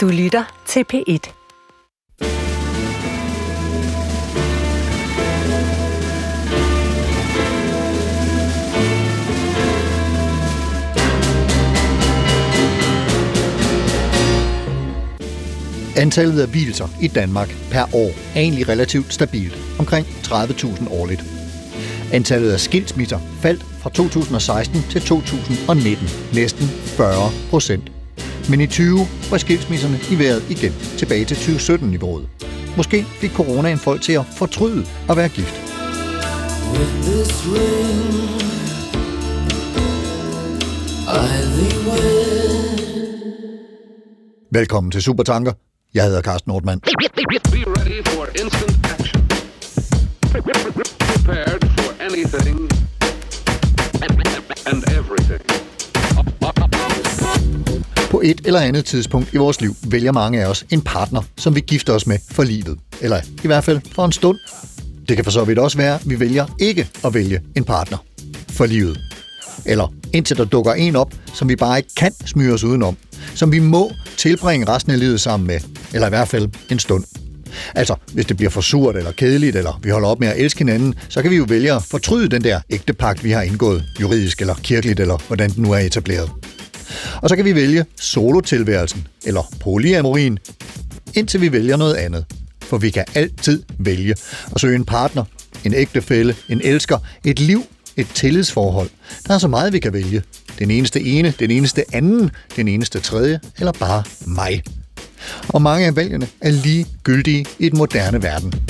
Du lytter til P1. Antallet af hvilelser i Danmark per år er egentlig relativt stabilt, omkring 30.000 årligt. Antallet af skilsmisser faldt fra 2016 til 2019, næsten 40 procent. Men i 20 var skilsmisserne i vejret igen, tilbage til 2017-niveauet. Måske fik coronaen folk til at fortryde at være gift. With this ring. Velkommen til Supertanker. Jeg hedder Carsten Nordmann. Prepared for anything and everything. På et eller andet tidspunkt i vores liv vælger mange af os en partner, som vi gifter os med for livet. Eller i hvert fald for en stund. Det kan for så vidt også være, at vi vælger ikke at vælge en partner for livet. Eller indtil der dukker en op, som vi bare ikke kan smyre os udenom. Som vi må tilbringe resten af livet sammen med. Eller i hvert fald en stund. Altså, hvis det bliver for surt eller kedeligt, eller vi holder op med at elske hinanden, så kan vi jo vælge at fortryde den der ægte pagt, vi har indgået, juridisk eller kirkeligt, eller hvordan den nu er etableret. Og så kan vi vælge solotilværelsen, eller polyamorien, indtil vi vælger noget andet. For vi kan altid vælge at søge en partner, en ægtefælle, en elsker, et liv, et tillidsforhold. Der er så meget, vi kan vælge. Den eneste ene, den eneste anden, den eneste tredje, eller bare mig. Og mange af valgene er lige gyldige i den moderne verden.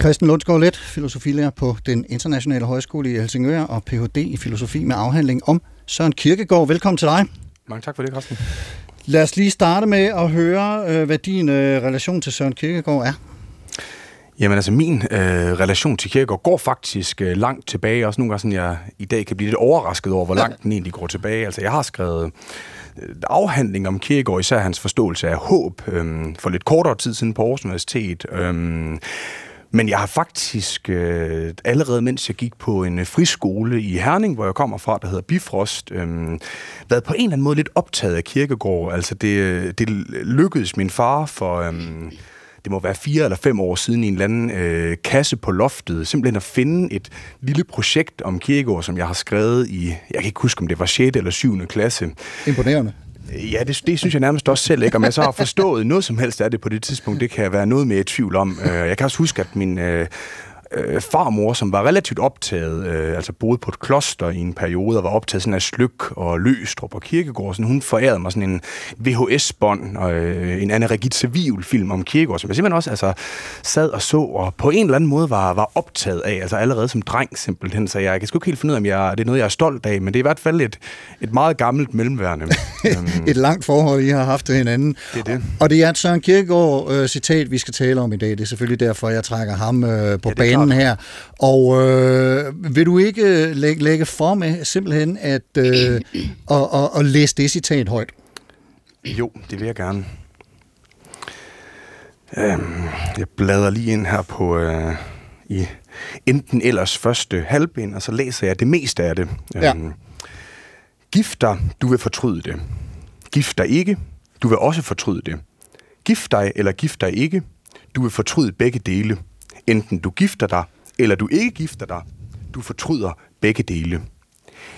Christian Lundsgaard Let, filosofilærer på den internationale højskole i Helsingør og Ph.D. i filosofi med afhandling om Søren Kierkegaard. Velkommen til dig. Mange tak for det, Carsten. Lad os lige starte med at høre, øh, hvad din øh, relation til Søren Kierkegaard er. Jamen altså, min øh, relation til Kierkegaard går faktisk øh, langt tilbage. Også nogle gange sådan, jeg i dag kan blive lidt overrasket over, hvor langt den egentlig går tilbage. Altså, jeg har skrevet øh, afhandling om Kierkegaard, især hans forståelse af håb, øh, for lidt kortere tid siden på Aarhus Universitet. Øh, men jeg har faktisk øh, allerede, mens jeg gik på en øh, friskole i Herning, hvor jeg kommer fra, der hedder Bifrost, øh, været på en eller anden måde lidt optaget af kirkegård. Altså det, øh, det lykkedes min far for... Øh, det må være fire eller fem år siden i en eller anden øh, kasse på loftet, simpelthen at finde et lille projekt om kirkegård, som jeg har skrevet i, jeg kan ikke huske, om det var 6. eller 7. klasse. Imponerende. Ja, det, det synes jeg nærmest også selv ikke. Om jeg så har forstået noget som helst af det på det tidspunkt, det kan jeg være noget mere i tvivl om. Øh, jeg kan også huske, at min øh, øh, farmor, som var relativt optaget, øh, altså boede på et kloster i en periode, og var optaget sådan af Slyk og Løstrup og Kirkegård, sådan, hun forærede mig sådan en VHS-bånd og øh, en Anne Regit Sevil film om Kirkegård, som jeg simpelthen også altså, sad og så, og på en eller anden måde var, var optaget af, altså allerede som dreng simpelthen, så jeg kan sgu ikke helt finde ud af, om jeg, det er noget, jeg er stolt af, men det er i hvert fald et, et meget gammelt mellemværende. Øhm, Et langt forhold, I har haft til hinanden. Det er det. Og det er et Søren Kierkegaard øh, citat, vi skal tale om i dag. Det er selvfølgelig derfor, jeg trækker ham øh, på Ja, banen klart. her. Og øh, vil du ikke lægge, lægge for med simpelthen at, øh, og, og, og læse det citat højt? Jo, det vil jeg gerne. Øhm, jeg bladrer lige ind her på øh, i enten ellers første halvbind, og så læser jeg det meste af det. Ja. Øhm, Gift dig, du vil fortryde det. Gift dig ikke, du vil også fortryde det. Gift dig eller gift dig ikke, du vil fortryde begge dele. Enten du gifter dig, eller du ikke gifter dig, du fortryder begge dele.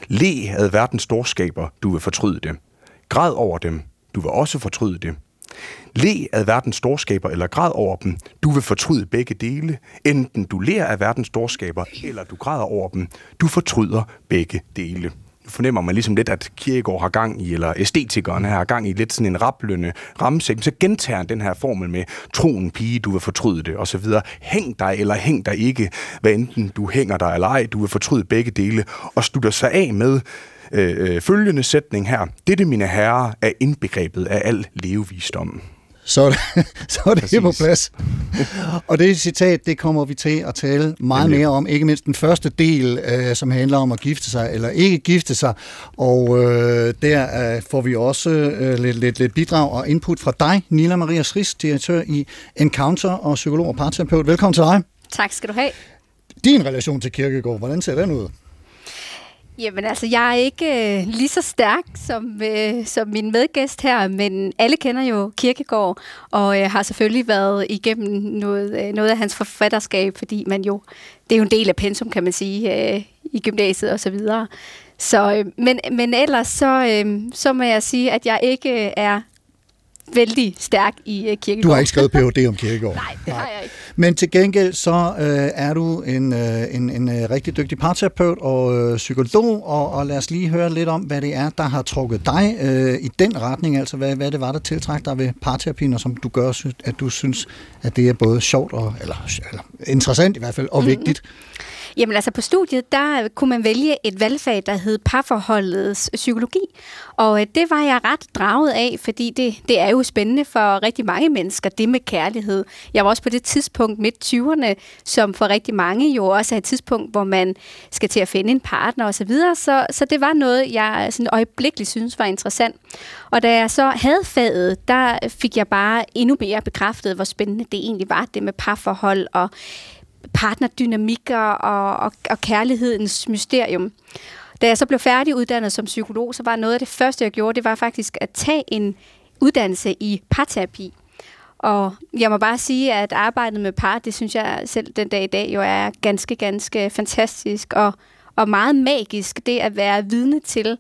Le ad verdens storskaber, du vil fortryde det. Græd over dem, du vil også fortryde det. Le ad verdens storskaber eller græd over dem, du vil fortryde begge dele. Enten du ler af verdens storskaber, eller du græder over dem, du fortryder begge dele. Fornemmer man ligesom lidt, at Kierkegaard har gang i, eller æstetikeren har gang i lidt sådan en rablende rammesæk. Så gentager han den her formel med troen pige, du vil fortryde det, osv. Hæng dig eller hæng dig ikke, hvad enten du hænger dig eller ej, du vil fortryde begge dele, og slutter sig af med øh, øh, følgende sætning her. Dette, mine herrer, er indbegrebet af al levevisdom. Så er det, så er det Præcis. på plads. Og det citat, det kommer vi til at tale meget mere om. Ikke mindst den første del, øh, som handler om at gifte sig eller ikke gifte sig. Og øh, der øh, får vi også øh, lidt, lidt, lidt bidrag og input fra dig, Nila Maria Schris, direktør i Encounter og psykolog og parterapeut. Velkommen til dig. Tak skal du have. Din relation til Kirkegaard, hvordan ser den ud? Jamen altså, jeg er ikke øh, lige så stærk som, øh, som min medgæst her, men alle kender jo Kirkegaard, og øh, har selvfølgelig været igennem noget, øh, noget af hans forfatterskab, fordi man jo, det er jo en del af pensum, kan man sige, øh, i gymnasiet og så videre. Så, øh, men, men ellers så, øh, så må jeg sige, at jeg ikke øh, er vældig stærk i uh, Kirkegaard. Du har ikke skrevet Ph.D. om Kirkegaard. Nej, det har jeg ikke. Men til gengæld så øh, er du en, øh, en, en øh, rigtig dygtig parterapeut og øh, psykolog, og, og lad os lige høre lidt om, hvad det er, der har trukket dig øh, i den retning, altså hvad, hvad det var, der tiltrækker dig ved parterapien, og som du gør, at du synes, at det er både sjovt og, eller, eller interessant i hvert fald, og mm-hmm. vigtigt. Jamen altså på studiet, der kunne man vælge et valgfag, der hed parforholdets psykologi. Og øh, det var jeg ret draget af, fordi det, det er jo spændende for rigtig mange mennesker, det med kærlighed. Jeg var også på det tidspunkt midt 20'erne, som for rigtig mange jo også er et tidspunkt, hvor man skal til at finde en partner osv. Så, videre. så, så det var noget, jeg sådan øjeblikkeligt synes var interessant. Og da jeg så havde faget, der fik jeg bare endnu mere bekræftet, hvor spændende det egentlig var, det med parforhold og partnerdynamikker og, og, og kærlighedens mysterium. Da jeg så blev færdiguddannet som psykolog, så var noget af det første, jeg gjorde, det var faktisk at tage en uddannelse i parterapi. Og jeg må bare sige, at arbejdet med par, det synes jeg selv den dag i dag jo er ganske, ganske fantastisk og, og meget magisk. Det at være vidne til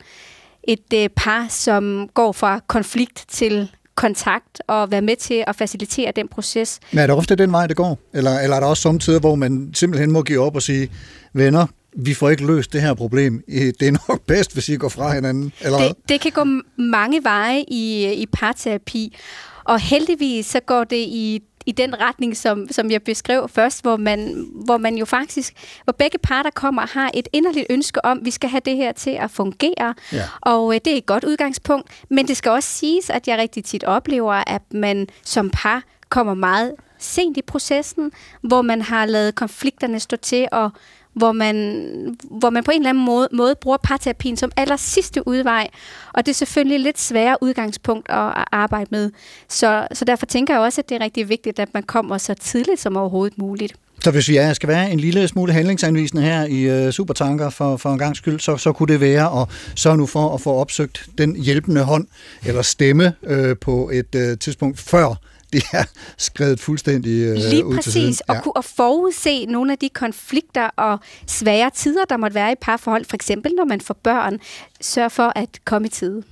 et øh, par, som går fra konflikt til kontakt og være med til at facilitere den proces. Men er det ofte den vej, det går? Eller, eller er der også samtidig, hvor man simpelthen må give op og sige, venner, vi får ikke løst det her problem. Det er nok bedst, hvis I går fra hinanden. Eller? Det, det kan gå mange veje i, i parterapi, og heldigvis så går det i i den retning, som, som jeg beskrev først, hvor man, hvor man jo faktisk, hvor begge parter kommer og har et inderligt ønske om, at vi skal have det her til at fungere. Ja. Og øh, det er et godt udgangspunkt. Men det skal også siges, at jeg rigtig tit oplever, at man som par kommer meget sent i processen, hvor man har lavet konflikterne stå til, og hvor man, hvor man på en eller anden måde, måde bruger parterapien som aller sidste udvej. Og det er selvfølgelig et lidt sværere udgangspunkt at, at arbejde med. Så, så derfor tænker jeg også, at det er rigtig vigtigt, at man kommer så tidligt som overhovedet muligt. Så hvis jeg skal være en lille smule handlingsanvisende her i øh, Supertanker for, for en gang skyld, så, så kunne det være at sørge nu for at få opsøgt den hjælpende hånd eller stemme øh, på et øh, tidspunkt før det er skrevet fuldstændig uh, Lige ud til siden. præcis, og, kunne, og forudse nogle af de konflikter og svære tider, der måtte være i parforhold, for eksempel når man får børn, sørg for at komme i tide.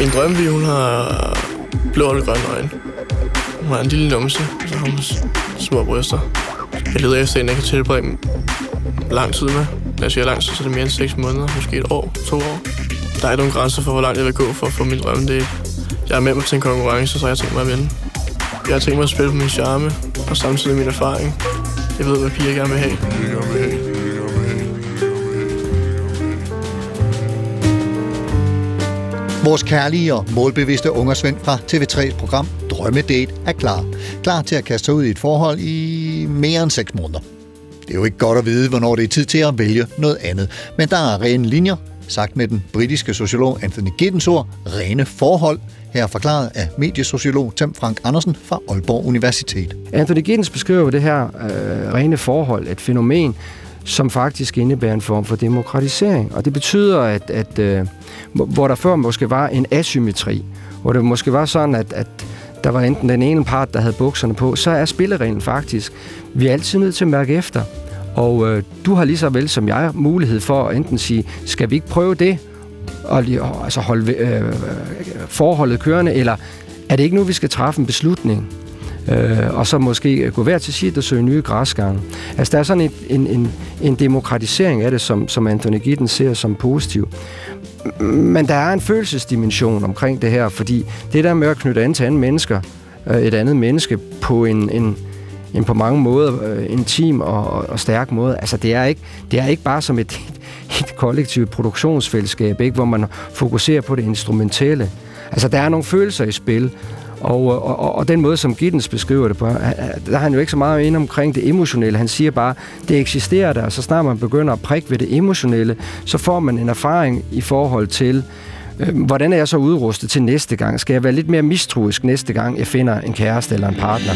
Min drømmebi, hun har blå og grønne øjne. Hun har en lille numse, og så har hun små bryster. Jeg leder efter en, jeg kan tilbringe lang tid med. Når jeg siger lang tid, så er det mere end 6 måneder, måske et år, to år. Der er ikke nogen grænser for, hvor langt jeg vil gå for at få min drømme. Jeg er med mig til en konkurrence, så jeg tænker tænkt mig at vinde. Jeg har tænkt mig at spille på min charme, og samtidig min erfaring. Jeg ved, hvad piger gerne vil have. Gerne vil have. Vores kærlige og målbevidste ungersvend fra TV3's program Drømmedate er klar. Klar til at kaste sig ud i et forhold i mere end 6 måneder. Det er jo ikke godt at vide, hvornår det er tid til at vælge noget andet. Men der er rene linjer, sagt med den britiske sociolog Anthony Giddens ord, rene forhold, her forklaret af mediesociolog Tim Frank Andersen fra Aalborg Universitet. Anthony Giddens beskriver det her øh, rene forhold, et fænomen, som faktisk indebærer en form for demokratisering. Og det betyder, at, at øh, hvor der før måske var en asymmetri, hvor det måske var sådan, at, at der var enten den ene part, der havde bukserne på, så er spillereglen faktisk, vi er altid nødt til at mærke efter. Og øh, du har lige så vel som jeg mulighed for at enten sige, skal vi ikke prøve det, og lige, altså holde øh, øh forholdet kørende, eller er det ikke nu, vi skal træffe en beslutning? Øh, og så måske gå hver til sit og søge nye græsgange. Altså der er sådan en, en, en, en demokratisering af det, som, som Anthony Giddens ser som positiv. Men der er en følelsesdimension omkring det her, fordi det der med at knytte an til andre mennesker, øh, et andet menneske på en, en, en på mange måder øh, intim og, og, og stærk måde, altså det er ikke, det er ikke bare som et, et kollektivt produktionsfællesskab, ikke, hvor man fokuserer på det instrumentelle. Altså der er nogle følelser i spil, og, øh, og, og, og den måde, som Giddens beskriver det på, der er han jo ikke så meget inde omkring det emotionelle. Han siger bare, det eksisterer der, og så snart man begynder at prikke ved det emotionelle, så får man en erfaring i forhold til, øh, hvordan er jeg så udrustet til næste gang? Skal jeg være lidt mere mistroisk næste gang, jeg finder en kæreste eller en partner?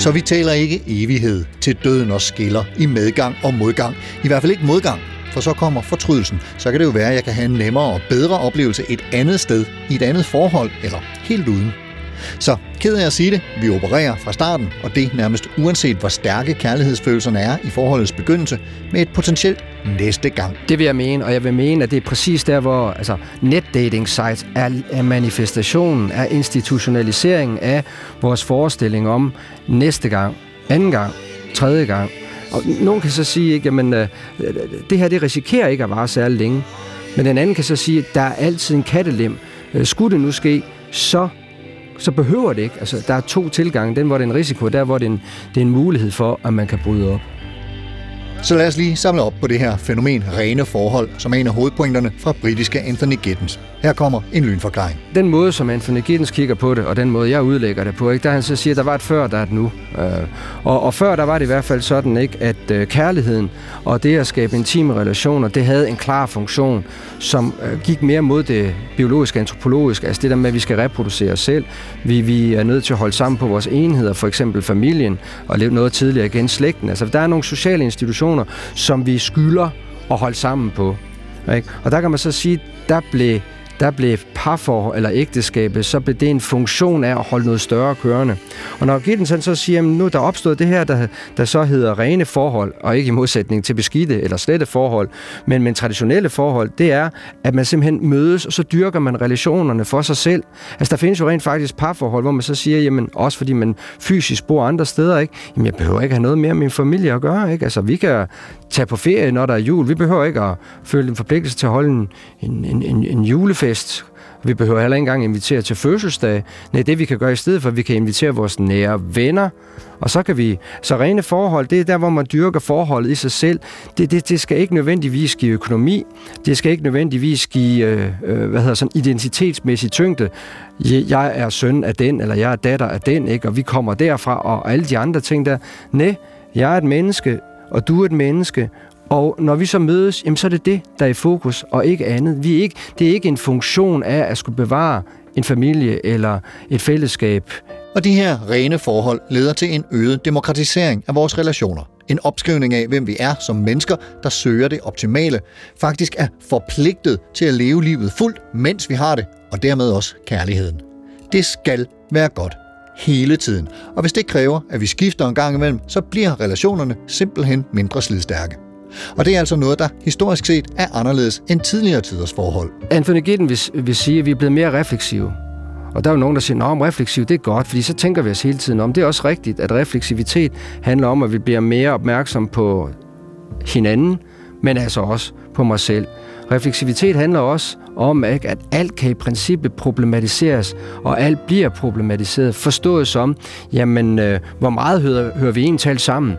Så vi taler ikke evighed til døden og skiller i medgang og modgang. I hvert fald ikke modgang, for så kommer fortrydelsen. Så kan det jo være, at jeg kan have en nemmere og bedre oplevelse et andet sted, i et andet forhold eller helt uden. Så ked af at sige det, vi opererer fra starten, og det nærmest uanset hvor stærke kærlighedsfølelserne er i forholdets begyndelse, med et potentielt næste gang. Det vil jeg mene, og jeg vil mene, at det er præcis der, hvor altså, netdating sites er, er manifestationen, er institutionaliseringen af vores forestilling om næste gang, anden gang, tredje gang. Og nogen kan så sige, ikke, jamen, øh, det her det risikerer ikke at vare særlig længe. Men den anden kan så sige, at der er altid en kattelem. Øh, Skulle det nu ske, så så behøver det ikke. Altså, der er to tilgange. Den, hvor det er en risiko, der, hvor det er en, det er en mulighed for, at man kan bryde op. Så lad os lige samle op på det her fænomen rene forhold, som er en af hovedpointerne fra britiske Anthony Giddens. Her kommer en lynforklaring. Den måde, som Anthony Giddens kigger på det, og den måde, jeg udlægger det på, ikke, der han så siger, at der var et før, der er et nu. Øh, og, og før, der var det i hvert fald sådan, ikke, at øh, kærligheden og det at skabe intime relationer, det havde en klar funktion, som øh, gik mere mod det biologiske, antropologiske, altså det der med, at vi skal reproducere os selv. Vi, vi er nødt til at holde sammen på vores enheder, for eksempel familien, og leve noget tidligere igen, slægten. Altså, der er nogle sociale institutioner, som vi skylder at holde sammen på. Ikke? Og der kan man så sige, der blev der blev parfor eller ægteskabet, så blev det en funktion af at holde noget større kørende. Og når Gittens så siger, at nu er der opstået det her, der, der så hedder rene forhold, og ikke i modsætning til beskidte eller slette forhold, men, men traditionelle forhold, det er, at man simpelthen mødes, og så dyrker man relationerne for sig selv. Altså der findes jo rent faktisk parforhold, hvor man så siger, jamen også fordi man fysisk bor andre steder, ikke? Jamen jeg behøver ikke have noget mere med min familie at gøre, ikke? Altså vi kan tage på ferie, når der er jul. Vi behøver ikke at føle en forpligtelse til at holde en, en, en, en, julefest. Vi behøver heller ikke engang invitere til fødselsdag. Nej, det vi kan gøre i stedet for, vi kan invitere vores nære venner, og så kan vi... Så rene forhold, det er der, hvor man dyrker forholdet i sig selv. Det, det, det skal ikke nødvendigvis give økonomi. Det skal ikke nødvendigvis give, øh, øh hvad hedder sådan, identitetsmæssig tyngde. Jeg er søn af den, eller jeg er datter af den, ikke? Og vi kommer derfra, og alle de andre ting der. Nej, jeg er et menneske, og du er et menneske, og når vi så mødes, jamen så er det det, der er i fokus, og ikke andet. Vi er ikke, det er ikke en funktion af at skulle bevare en familie eller et fællesskab. Og de her rene forhold leder til en øget demokratisering af vores relationer. En opskrivning af, hvem vi er som mennesker, der søger det optimale, faktisk er forpligtet til at leve livet fuldt, mens vi har det, og dermed også kærligheden. Det skal være godt hele tiden, og hvis det kræver, at vi skifter en gang imellem, så bliver relationerne simpelthen mindre slidstærke. Og det er altså noget, der historisk set er anderledes end tidligere tiders forhold. Anthony Giddens vil, vil sige, at vi er blevet mere refleksive. Og der er jo nogen, der siger, at refleksiv, det er godt, fordi så tænker vi os hele tiden om. Det er også rigtigt, at refleksivitet handler om, at vi bliver mere opmærksom på hinanden, men altså også på mig selv. Refleksivitet handler også om, ikke, at alt kan i princippet problematiseres, og alt bliver problematiseret, forstået som, jamen, øh, hvor meget hører, hører vi egentlig talt sammen?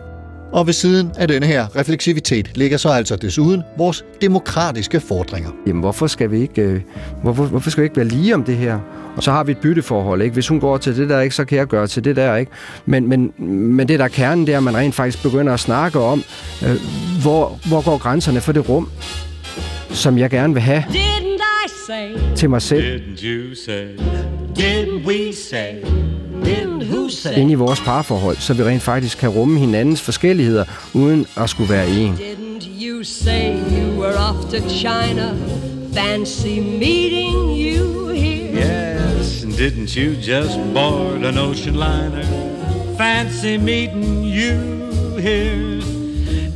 Og ved siden af denne her refleksivitet ligger så altså desuden vores demokratiske fordringer. Jamen, hvorfor skal vi ikke, øh, hvorfor, hvorfor skal vi ikke være lige om det her? Og så har vi et bytteforhold, ikke? Hvis hun går til det der, ikke, så kan jeg gøre til det der, ikke? Men, men, men det der er kernen, det er, at man rent faktisk begynder at snakke om, øh, hvor, hvor går grænserne for det rum, som jeg gerne vil have Didn't I say? til mig selv, Didn't you say? Didn't we say? Didn't who say? inde i vores parforhold, så vi rent faktisk kan rumme hinandens forskelligheder, uden at skulle være en. Didn't you say you were off to China? Fancy meeting you here. Yes, and didn't you just board an ocean liner? Fancy meeting you here.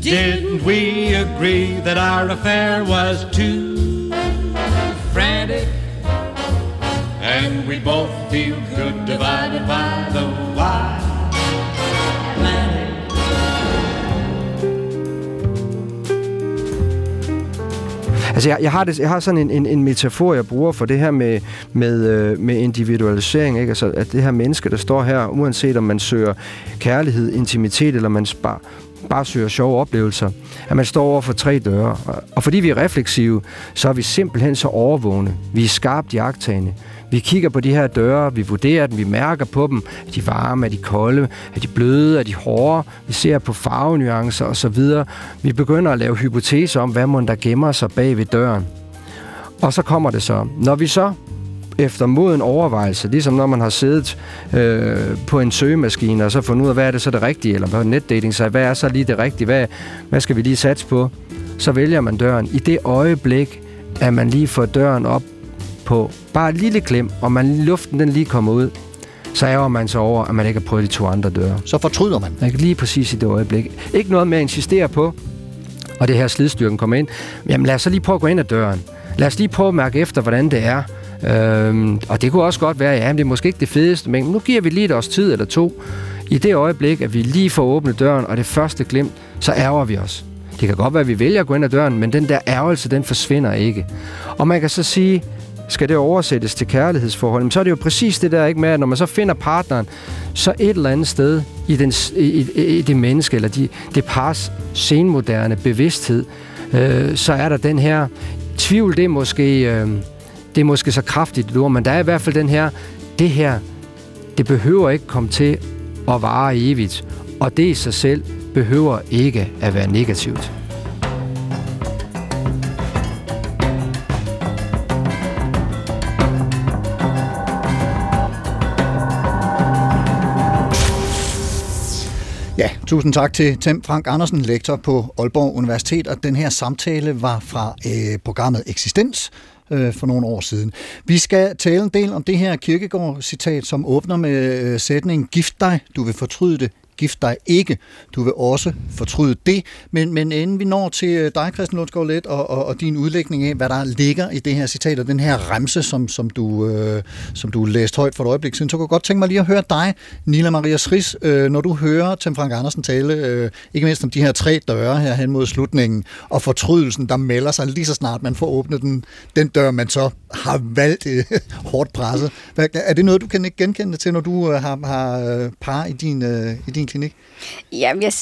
Didn't we agree that our affair was too frantic? And we both feel good divided by the wide Atlantic. Altså, jeg, jeg, har, det, jeg har sådan en, en, en metafor, jeg bruger for det her med, med, øh, med individualisering. Ikke? Altså, at det her menneske, der står her, uanset om man søger kærlighed, intimitet, eller man spar, bare søger sjove oplevelser, at man står over for tre døre. Og- fordi vi er refleksive, så er vi simpelthen så overvågne. Vi er skarpt jagttagende. Vi kigger på de her døre, vi vurderer dem, vi mærker på dem. Er de varme, er de kolde, er de bløde, er de hårde? Vi ser på farvenuancer osv. Vi begynder at lave hypoteser om, hvad man der gemmer sig bag ved døren. Og så kommer det så. Når vi så efter moden overvejelse, ligesom når man har siddet øh, på en søgemaskine og så fundet ud af, hvad er det så det rigtige, eller på netdating, så hvad er så lige det rigtige, hvad, hvad skal vi lige satse på, så vælger man døren. I det øjeblik, at man lige får døren op på bare et lille klem, og man luften den lige kommer ud, så ærger man sig over, at man ikke har prøvet de to andre døre. Så fortryder man. Ikke lige præcis i det øjeblik. Ikke noget med at insistere på, og det her slidstyrken kommer ind. Jamen lad os så lige prøve at gå ind ad døren. Lad os lige prøve at mærke efter, hvordan det er. Øhm, og det kunne også godt være, ja, det er måske ikke det fedeste, men nu giver vi lige et års tid eller to. I det øjeblik, at vi lige får åbnet døren, og det første glimt, så ærger vi os. Det kan godt være, at vi vælger at gå ind ad døren, men den der ærgelse, den forsvinder ikke. Og man kan så sige, skal det oversættes til kærlighedsforhold, men så er det jo præcis det der ikke med, at når man så finder partneren, så et eller andet sted i, den, i, i, i det menneske, eller de, det pars senmoderne bevidsthed, øh, så er der den her tvivl, det er måske, øh, det er måske så kraftigt et ord, men der er i hvert fald den her, det her, det behøver ikke komme til at vare evigt, og det i sig selv behøver ikke at være negativt. Ja, tusind tak til Tim Frank Andersen, lektor på Aalborg Universitet, og den her samtale var fra øh, programmet Eksistens øh, for nogle år siden. Vi skal tale en del om det her kirkegård-citat, som åbner med øh, sætningen Gift dig, du vil fortryde det. Gift dig ikke. Du vil også fortryde det. Men, men inden vi når til øh, dig, Christian Lundsgaard Let, og, og, og din udlægning af, hvad der ligger i det her citat, og den her remse, som, som, du, øh, som du læste højt for et øjeblik siden, så kunne jeg godt tænke mig lige at høre dig, Nila Maria Sris, øh, når du hører Tim Frank Andersen tale, øh, ikke mindst om de her tre døre her hen mod slutningen, og fortrydelsen, der melder sig lige så snart man får åbnet den, den dør, man så har valgt øh, hårdt presset. Er det noget, du kan ikke genkende til, når du øh, har, har øh, par i din, øh, i din klinik? Jamen, jeg,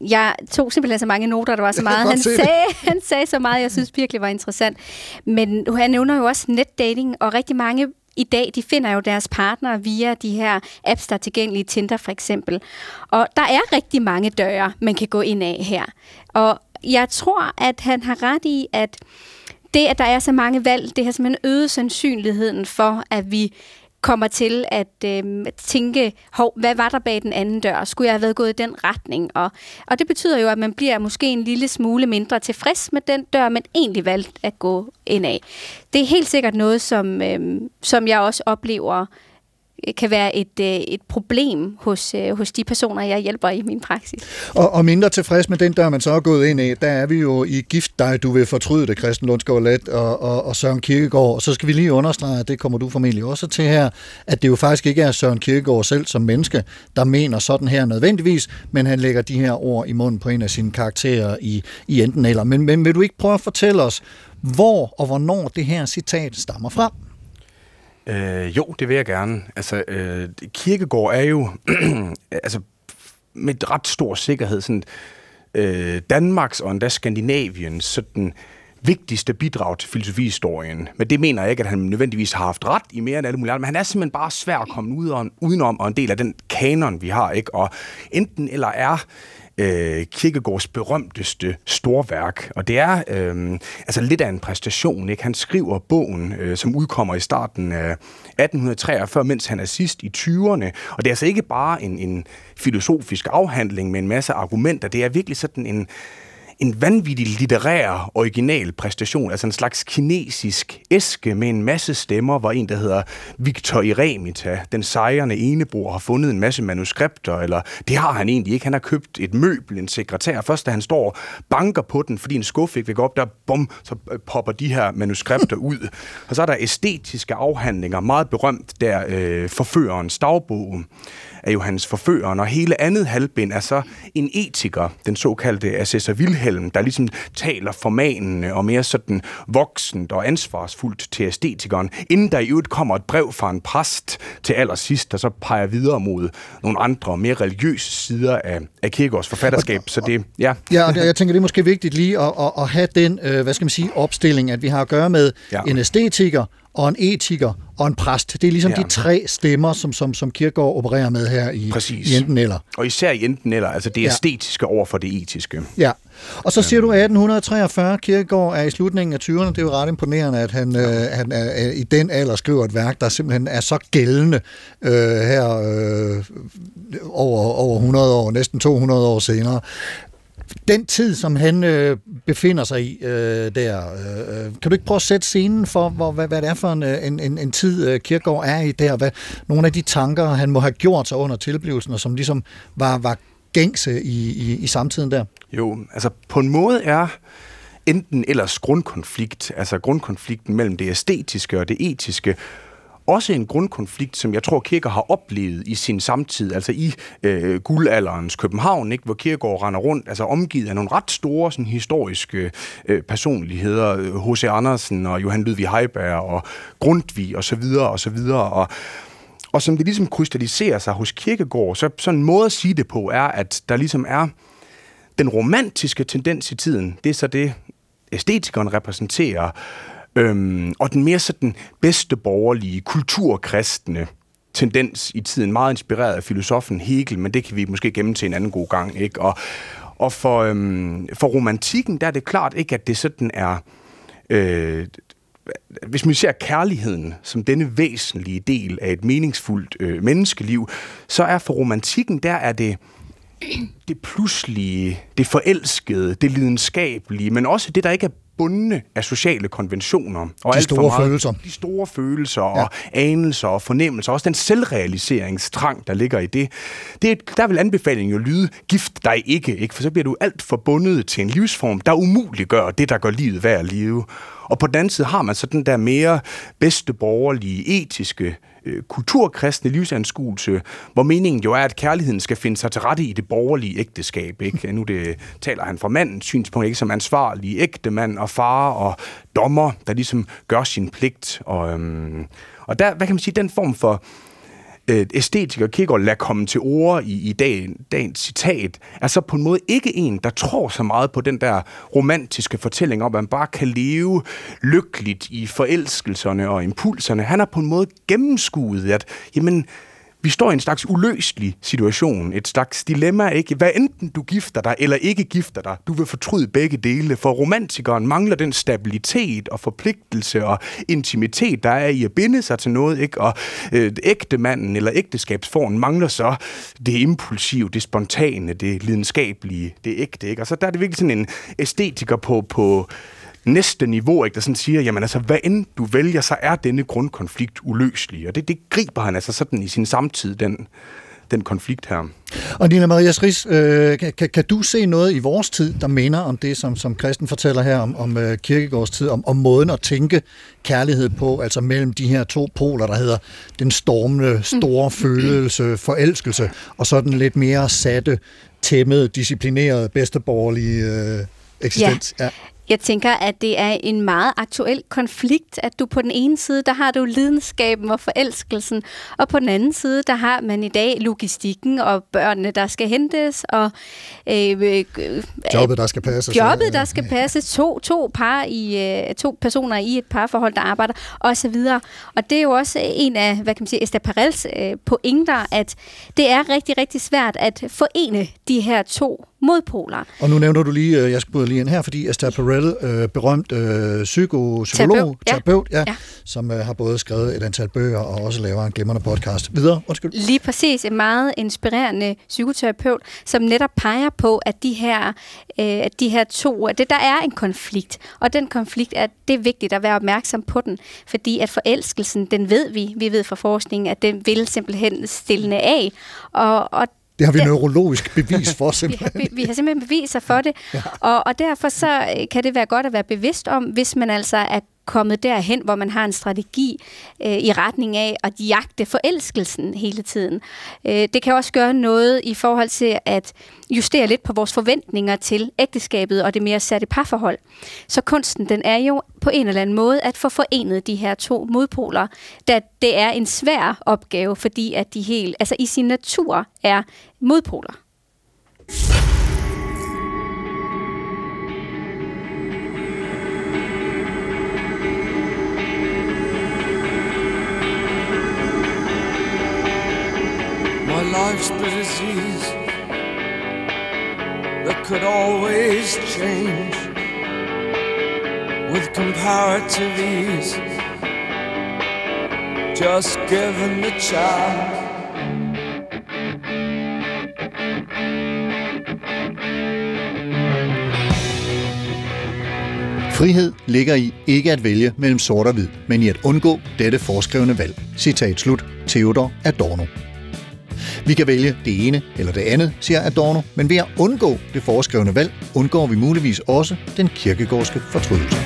jeg tog simpelthen så mange noter, der var så meget. Han sagde, han sagde så meget, jeg synes virkelig var interessant. Men han nævner jo også netdating, og rigtig mange i dag, de finder jo deres partnere via de her apps, der er tilgængelige, Tinder for eksempel. Og der er rigtig mange døre, man kan gå ind af her. Og jeg tror, at han har ret i, at det, at der er så mange valg, det har simpelthen øget sandsynligheden for, at vi kommer til at øh, tænke, hov, hvad var der bag den anden dør? Skulle jeg have været gået i den retning? Og, og det betyder jo, at man bliver måske en lille smule mindre tilfreds med den dør, man egentlig valgte at gå ind af. Det er helt sikkert noget, som, øh, som jeg også oplever øh, kan være et, øh, et problem hos, øh, hos de personer, jeg hjælper i min praksis. Og, og mindre tilfreds med den der man så er gået ind i, der er vi jo i Gift dig, du vil fortryde det, Christian Lundsgaard Let og, og, og Søren Kirkegaard. Og så skal vi lige understrege, at det kommer du formentlig også til her, at det jo faktisk ikke er Søren Kirkegaard selv som menneske, der mener sådan her nødvendigvis, men han lægger de her ord i munden på en af sine karakterer i, i enten eller. Men, men vil du ikke prøve at fortælle os, hvor og hvornår det her citat stammer fra? Øh, jo, det vil jeg gerne. Altså, øh, kirkegård er jo altså, med ret stor sikkerhed sådan, øh, Danmarks og endda Skandinaviens sådan, vigtigste bidrag til filosofihistorien. Men det mener jeg ikke, at han nødvendigvis har haft ret i mere end alle mulige andre. Men han er simpelthen bare svær at komme ud og, udenom, og en del af den kanon, vi har. ikke. Og enten eller er øh, Kierkegaards berømteste storværk. Og det er øh, altså lidt af en præstation. Ikke? Han skriver bogen, øh, som udkommer i starten af 1843, mens han er sidst i 20'erne. Og det er altså ikke bare en, en filosofisk afhandling med en masse argumenter. Det er virkelig sådan en en vanvittig litterær original præstation, altså en slags kinesisk æske med en masse stemmer, hvor en, der hedder Victor Eremita, den sejrende enebor, har fundet en masse manuskripter, eller det har han egentlig ikke. Han har købt et møbel, en sekretær. Først da han står og banker på den, fordi en skuffe ikke vil gå op, der bum, så øh, popper de her manuskripter ud. Og så er der æstetiske afhandlinger, meget berømt der, øh, forførerens dagbog. Er Johannes forføreren, og hele andet halvbind er så en etiker, den såkaldte Assessor Wilhelm, der ligesom taler formanende og mere sådan voksent og ansvarsfuldt til æstetikeren, inden der i øvrigt kommer et brev fra en præst til allersidst, der så peger videre mod nogle andre, mere religiøse sider af, af Kierkegaards forfatterskab. Så det, ja. Ja, og jeg tænker, det er måske vigtigt lige at, at, at have den, øh, hvad skal man sige, opstilling, at vi har at gøre med ja. en æstetiker og en etiker og en præst. Det er ligesom Ja. de tre stemmer, som, som, som Kierkegaard opererer med her i, Præcis. i enten eller. Og især i enten eller, altså det Ja. æstetiske over for det etiske. Ja, og så siger du 1843, Kierkegaard er i slutningen af 20'erne. Det er jo ret imponerende, at han, øh, han er, er, i den alder skriver et værk, der simpelthen er så gældende øh, her øh, over, over 100 år, næsten 200 år senere. Den tid, som han øh, befinder sig i øh, der, øh, øh, kan du ikke prøve at sætte scenen for, hvor, hvad, hvad det er for en, øh, en, en, en tid, øh, Kierkegaard er i der? Hvad, nogle af de tanker, han må have gjort sig under tilblivelsen, og som ligesom var, var gængse i, i, i samtiden der? Jo, altså på en måde er enten ellers grundkonflikt, altså grundkonflikten mellem det æstetiske og det etiske, også en grundkonflikt, som jeg tror, Kirker har oplevet i sin samtid, altså i øh, guldalderens København, ikke, hvor Kirkegaard render rundt, altså omgivet af nogle ret store sådan, historiske øh, personligheder, øh, H.C. Andersen og Johan Ludvig Heiberg og Grundtvig og så videre og så videre, og og som det ligesom krystalliserer sig hos Kierkegaard, så sådan en måde at sige det på er, at der ligesom er den romantiske tendens i tiden, det er så det, æstetikeren repræsenterer, øhm, og den mere sådan bedste borgerlige, kulturkristne tendens i tiden, meget inspireret af filosofen Hegel, men det kan vi måske gemme til en anden god gang, ikke? Og, og for, øhm, for romantikken, der er det klart ikke, at det sådan er... Øh, hvis man ser kærligheden som denne væsentlige del af et meningsfuldt øh, menneskeliv, så er for romantikken, der er det det pludselige, det forelskede, det lidenskabelige, men også det, der ikke er bundne af sociale konventioner. Og De alt for store meget- følelser. De store følelser og anelser og fornemmelser, også den selvrealiseringstrang, der ligger i det. det er, der vil anbefalingen jo lyde, gift dig ikke, ikke, for så bliver du alt forbundet til en livsform, der umuliggør det, der gør livet værd at leve. Og på den anden side har man så den der mere bedste borgerlige, etiske, øh, kulturkristne livsanskuelse, hvor meningen jo er, at kærligheden skal finde sig til rette i det borgerlige ægteskab. Ikke? Nu det, taler han fra mandens synspunkt, ikke som ansvarlig ægte mand og far og dommer, der ligesom gør sin pligt. Og, øhm, og der, hvad kan man sige, den form for øh, æstetiker Kierkegaard lader komme til ord i, i dag, dagens citat, er så på en måde ikke en, der tror så meget på den der romantiske fortælling om, at man bare kan leve lykkeligt i forelskelserne og impulserne. Han har på en måde gennemskuet, at jamen, vi står i en slags uløselig situation, et slags dilemma, ikke? Hvad enten du gifter dig eller ikke gifter dig, du vil fortryde begge dele, for romantikeren mangler den stabilitet og forpligtelse og intimitet, der er i at binde sig til noget, ikke? Og øh, ægtemanden eller ægteskabsformen mangler så det impulsive, det spontane, det lidenskabelige, det ægte, ikke? Og så der er det virkelig sådan en æstetiker på, på næste niveau, ikke, der sådan siger, jamen altså, hvad end du vælger, så er denne grundkonflikt uløselig. Og det, det griber han altså sådan i sin samtid, den, den konflikt her. Og Nina Maria Schris, øh, kan, kan, du se noget i vores tid, der minder om det, som, som Christen fortæller her om, om uh, Kirkegårds tid, om, om måden at tænke kærlighed på, altså mellem de her to poler, der hedder den stormende, store følelse, forelskelse, og så den lidt mere satte, tæmmede, disciplinerede, bedsteborgerlige øh, eksistens? Ja. Jeg tænker, at det er en meget aktuel konflikt, at du på den ene side, der har du lidenskaben og forelskelsen, og på den anden side, der har man i dag logistikken og børnene, der skal hentes, og øh, øh, øh, Jobbet, der skal passe. jobbet, der skal passe, to, to, par i, øh, to personer i et parforhold, der arbejder, og så videre. Og det er jo også en af, hvad kan man sige, Esther Perels øh, pointer, at det er rigtig, rigtig svært at forene de her to modpoler. Og nu nævner du lige, øh, jeg skal lige ind her, fordi Esther Perel, øh, berømt øh, psyko, psykolog, Terapeut, ja. terapeut, ja, Ja. ja. som øh, har både skrevet et antal bøger og også laver en glimrende podcast. Videre, undskyld. Lige præcis en meget inspirerende psykoterapeut, som netop peger på, at de her, øh, at de her to, at det, der er en konflikt, og den konflikt, er, det er vigtigt at være opmærksom på den, fordi at forelskelsen, den ved vi, vi ved fra forskningen, at den vil simpelthen stille af, og, og Det har vi den- neurologisk bevis for vi har, simpelthen. vi har simpelthen beviser for det, ja. og, og derfor så øh, kan det være godt at være bevidst om, hvis man altså er kommet derhen, hvor man har en strategi øh, i retning af at jagte forelskelsen hele tiden. Øh, det kan også gøre noget i forhold til at justere lidt på vores forventninger til ægteskabet og det mere satte parforhold. Så kunsten, den er jo på en eller anden måde at få forenet de her to modpoler, da det er en svær opgave, fordi at de helt, altså i sin natur er modpoler. Life's but disease that could always change with comparative ease. Just given the chance. Frihed ligger i ikke at vælge mellem sort og hvid, men i at undgå dette foreskrevne valg. Citat slut. Theodor Adorno. Vi kan vælge det ene eller det andet, siger Adorno, men ved at undgå det foreskrevne valg, undgår vi muligvis også den kirkegårdske fortrydelse.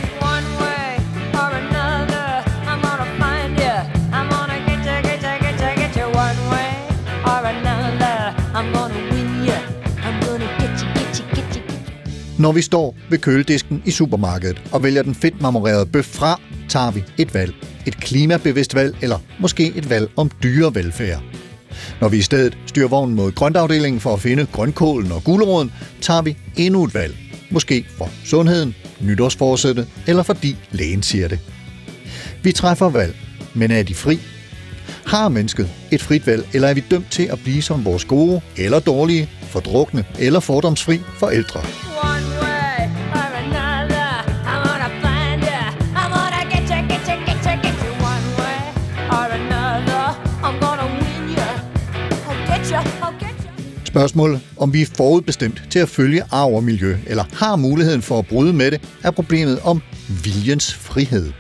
Når vi står ved køledisken i supermarkedet og vælger den fedt marmorerede bøf fra, tager vi et valg. Et klimabevidst valg, eller måske et valg om dyrevelfærd. Når vi i stedet styrer vognen mod grøntafdelingen for at finde grønkålen og guleroden, tager vi endnu et valg. Måske for sundheden, nytårsforsættet, eller fordi lægen siger det. Vi træffer valg, men er de fri? Har mennesket et frit valg, eller er vi dømt til at blive som vores gode eller dårlige, fordrukne eller fordomsfri forældre? Spørgsmålet, om vi er forudbestemt til at følge arv og miljø, eller har muligheden for at bryde med det, er problemet om viljens frihed.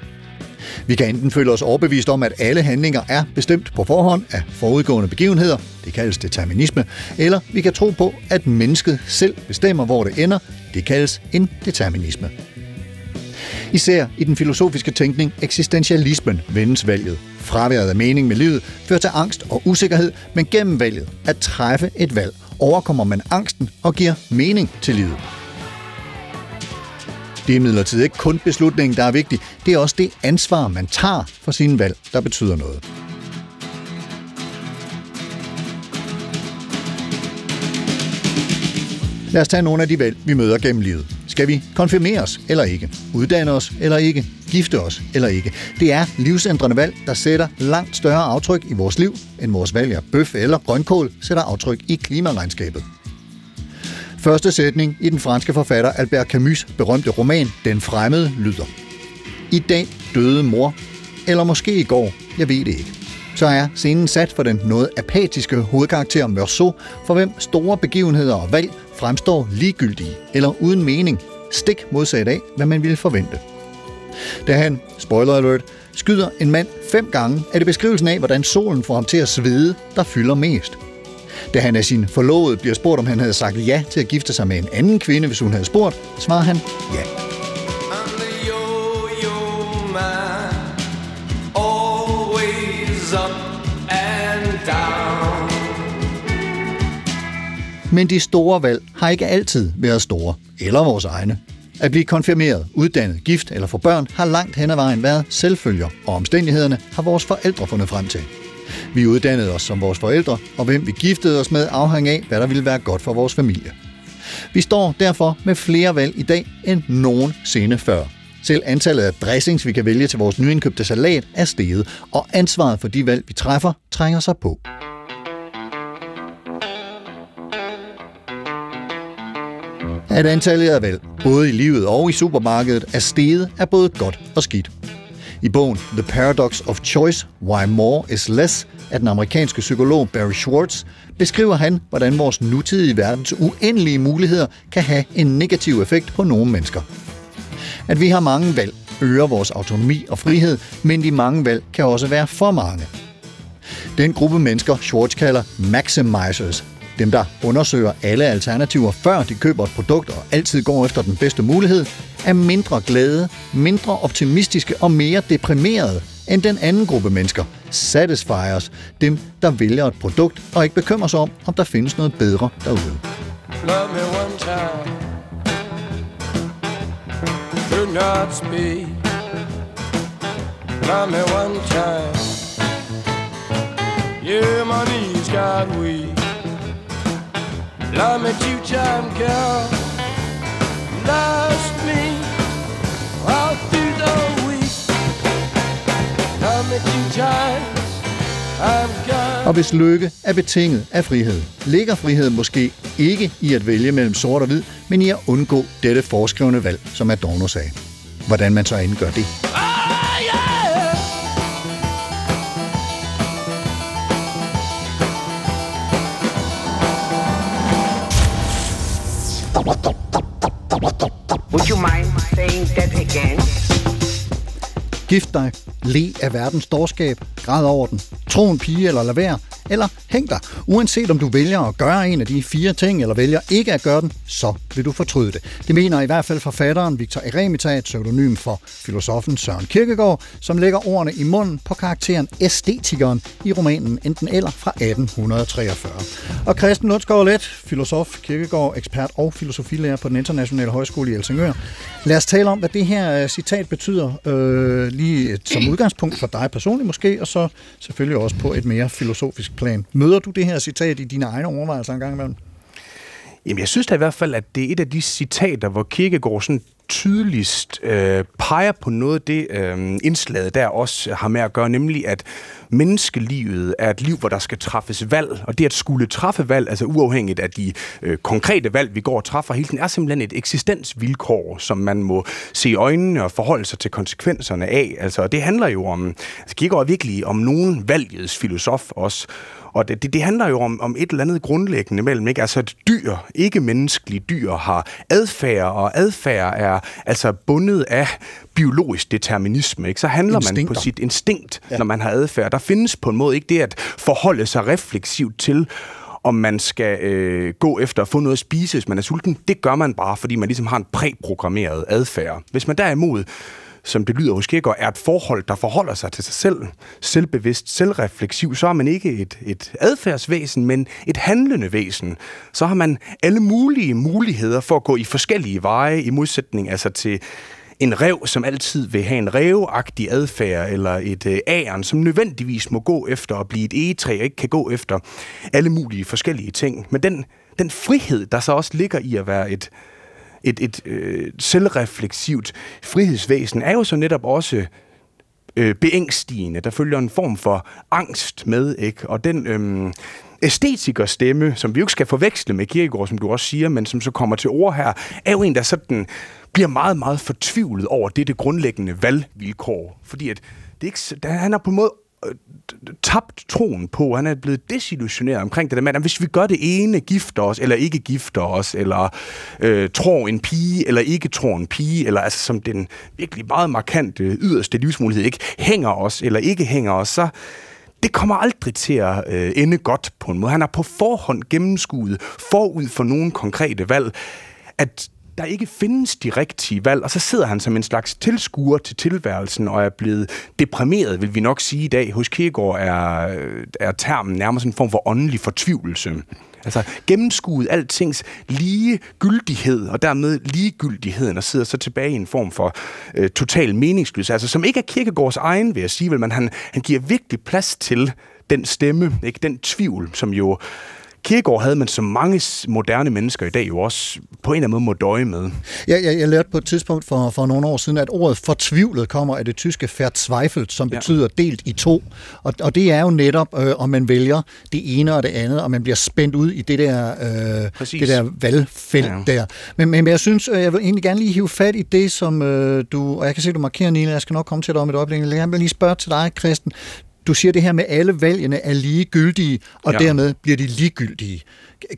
Vi kan enten føle os overbevist om, at alle handlinger er bestemt på forhånd af forudgående begivenheder, det kaldes determinisme, eller vi kan tro på, at mennesket selv bestemmer, hvor det ender, det kaldes en determinisme. Især i den filosofiske tænkning eksistentialismen vendes valget. Fraværet af mening med livet fører til angst og usikkerhed, men gennem valget at træffe et valg overkommer man angsten og giver mening til livet. Det er imidlertid ikke kun beslutningen, der er vigtig. Det er også det ansvar, man tager for sine valg, der betyder noget. Lad os tage nogle af de valg, vi møder gennem livet. Skal vi konfirmeres eller ikke? Uddanne os eller ikke? Gifte os eller ikke? Det er livsændrende valg, der sætter langt større aftryk i vores liv, end vores valg af bøf eller grønkål sætter aftryk i klimaregnskabet. Første sætning i den franske forfatter Albert Camus' berømte roman Den Fremmede lyder. I dag døde mor, eller måske i går, jeg ved det ikke. Så er scenen sat for den noget apatiske hovedkarakter Meursault, for hvem store begivenheder og valg fremstår ligegyldige eller uden mening, stik modsat af, hvad man ville forvente. Da han, spoiler alert, skyder en mand fem gange, er det beskrivelsen af, hvordan solen får ham til at svede, der fylder mest. Da han af sin forlovede bliver spurgt, om han havde sagt ja til at gifte sig med en anden kvinde, hvis hun havde spurgt, svarer han ja. Men de store valg har ikke altid været store, eller vores egne. At blive konfirmeret, uddannet, gift eller få børn har langt hen ad vejen været selvfølger, og omstændighederne har vores forældre fundet frem til. Vi uddannede os som vores forældre, og hvem vi giftede os med afhang af, hvad der ville være godt for vores familie. Vi står derfor med flere valg i dag end nogensinde før. Selv antallet af dressings, vi kan vælge til vores nyindkøbte salat, er steget, og ansvaret for de valg, vi træffer, trænger sig på. At antallet af valg, både i livet og i supermarkedet, er steget, er både godt og skidt. I bogen The Paradox of Choice, Why More is Less af den amerikanske psykolog Barry Schwartz, beskriver han, hvordan vores nutidige verdens uendelige muligheder kan have en negativ effekt på nogle mennesker. At vi har mange valg øger vores autonomi og frihed, men de mange valg kan også være for mange. Den gruppe mennesker, Schwartz kalder maximizers, dem der undersøger alle alternativer, før de køber et produkt og altid går efter den bedste mulighed, er mindre glade, mindre optimistiske og mere deprimerede end den anden gruppe mennesker, satisfiers, dem der vælger et produkt og ikke bekymrer sig om, om der findes noget bedre derude. Love me one time. Do not speak. Love me one time. Yeah, my knees got weak. I'm me two time, girl. Lost me all through the week. I'm me two-time Og hvis lykke er betinget af frihed, ligger friheden måske ikke i at vælge mellem sort og hvid, men i at undgå dette foreskrevne valg, som Adorno sagde. Hvordan man så end gør det. Would you mind saying that again? Gift dig, le af verdens dårskab, græd over den, tro en pige eller lad være, eller hæng dig. Uanset om du vælger at gøre en af de fire ting, eller vælger ikke at gøre den, så vil du fortryde det. Det mener i hvert fald forfatteren Victor Eremita, et pseudonym for filosofen Søren Kierkegaard, som lægger ordene i munden på karakteren æstetikeren i romanen Enten eller fra 1843. Og Christian Lundsgaard Let, filosof, Kierkegaard, ekspert og filosofilærer på den internationale højskole i Helsingør. Lad os tale om, hvad det her øh, citat betyder, øh, lige et- som udgangspunkt for dig personligt måske, og så selvfølgelig også på et mere filosofisk plan. Møder du det her citat i dine egne overvejelser en gang imellem? Jamen, jeg synes da i hvert fald, at det er et af de citater, hvor Kirkegaard sådan tydeligst øh, peger på noget af det øh, indslaget, der også har med at gøre, nemlig at menneskelivet er et liv, hvor der skal træffes valg, og det at skulle træffe valg, altså uafhængigt af de øh, konkrete valg, vi går og træffer hele tiden, er simpelthen et eksistensvilkår, som man må se i øjnene og forholde sig til konsekvenserne af. Altså, det handler jo om, altså Kierkegaard er virkelig om nogen valgets filosof også, og det, det, det handler jo om, om et eller andet grundlæggende mellem, ikke? Altså et dyr, ikke menneskelige dyr, har adfærd, og adfærd er altså bundet af biologisk determinisme, ikke? Så handler man Instinkter. på sit instinkt, ja. når man har adfærd. Der findes på en måde ikke det at forholde sig refleksivt til, om man skal øh, gå efter at få noget at spise, hvis man er sulten. Det gør man bare, fordi man ligesom har en præprogrammeret adfærd. Hvis man derimod som det lyder hos Kierkegaard, er et forhold, der forholder sig til sig selv, selvbevidst, selvrefleksiv, så er man ikke et, et adfærdsvæsen, men et handlende væsen. Så har man alle mulige muligheder for at gå i forskellige veje, i modsætning altså til en rev, som altid vil have en revagtig adfærd, eller et øh, æren, som nødvendigvis må gå efter at blive et egetræ, og ikke kan gå efter alle mulige forskellige ting. Men den, den frihed, der så også ligger i at være et, et, et øh, selvrefleksivt frihedsvæsen, er jo så netop også øh, beængstigende. Der følger en form for angst med, ikke? Og den øh, æstetikerstemme, som vi jo ikke skal forveksle med Kierkegaard, som du også siger, men som så kommer til ord her, er jo en, der sådan bliver meget, meget fortvivlet over det, det grundlæggende valgvilkår. Fordi at det ikke, der, han har på en måde tabt troen på, han er blevet desillusioneret omkring det der med, at hvis vi gør det ene, gifter os, eller ikke gifter os, eller øh, tror en pige, eller ikke tror en pige, eller altså som den virkelig meget markante yderste livsmulighed, ikke hænger os, eller ikke hænger os, så det kommer aldrig til at øh, ende godt på en måde. Han har på forhånd gennemskuet, forud for nogle konkrete valg, at der ikke findes de rigtige valg, og så sidder han som en slags tilskuer til tilværelsen og er blevet deprimeret, vil vi nok sige i dag. Hos Kierkegaard er, er termen nærmest en form for åndelig fortvivlelse. Altså gennemskuet altings lige gyldighed, og dermed ligegyldigheden, og sidder så tilbage i en form for øh, total meningsløs, altså som ikke er Kierkegaards egen, vil jeg sige, vel, men han, han giver virkelig plads til den stemme, ikke den tvivl, som jo Kierkegaard havde man som mange moderne mennesker i dag jo også på en eller anden måde må døje med. Jeg, jeg, jeg lærte på et tidspunkt for, for nogle år siden, at ordet fortvivlet kommer af det tyske verzweifelt, som Ja. betyder delt i to. Og, og det er jo netop, øh, om man vælger det ene og det andet, og man bliver spændt ud i det der, øh, Præcis. det der valgfelt Ja. ja. der. Men, men jeg synes, øh, jeg vil egentlig gerne lige hive fat i det, som øh, du, og jeg kan se, du markerer, Nina, jeg skal nok komme til dig om et øjeblik, jeg vil lige spørge til dig, Christen. Du siger det her med, at alle valgene er ligegyldige, og Ja. dermed bliver de ligegyldige.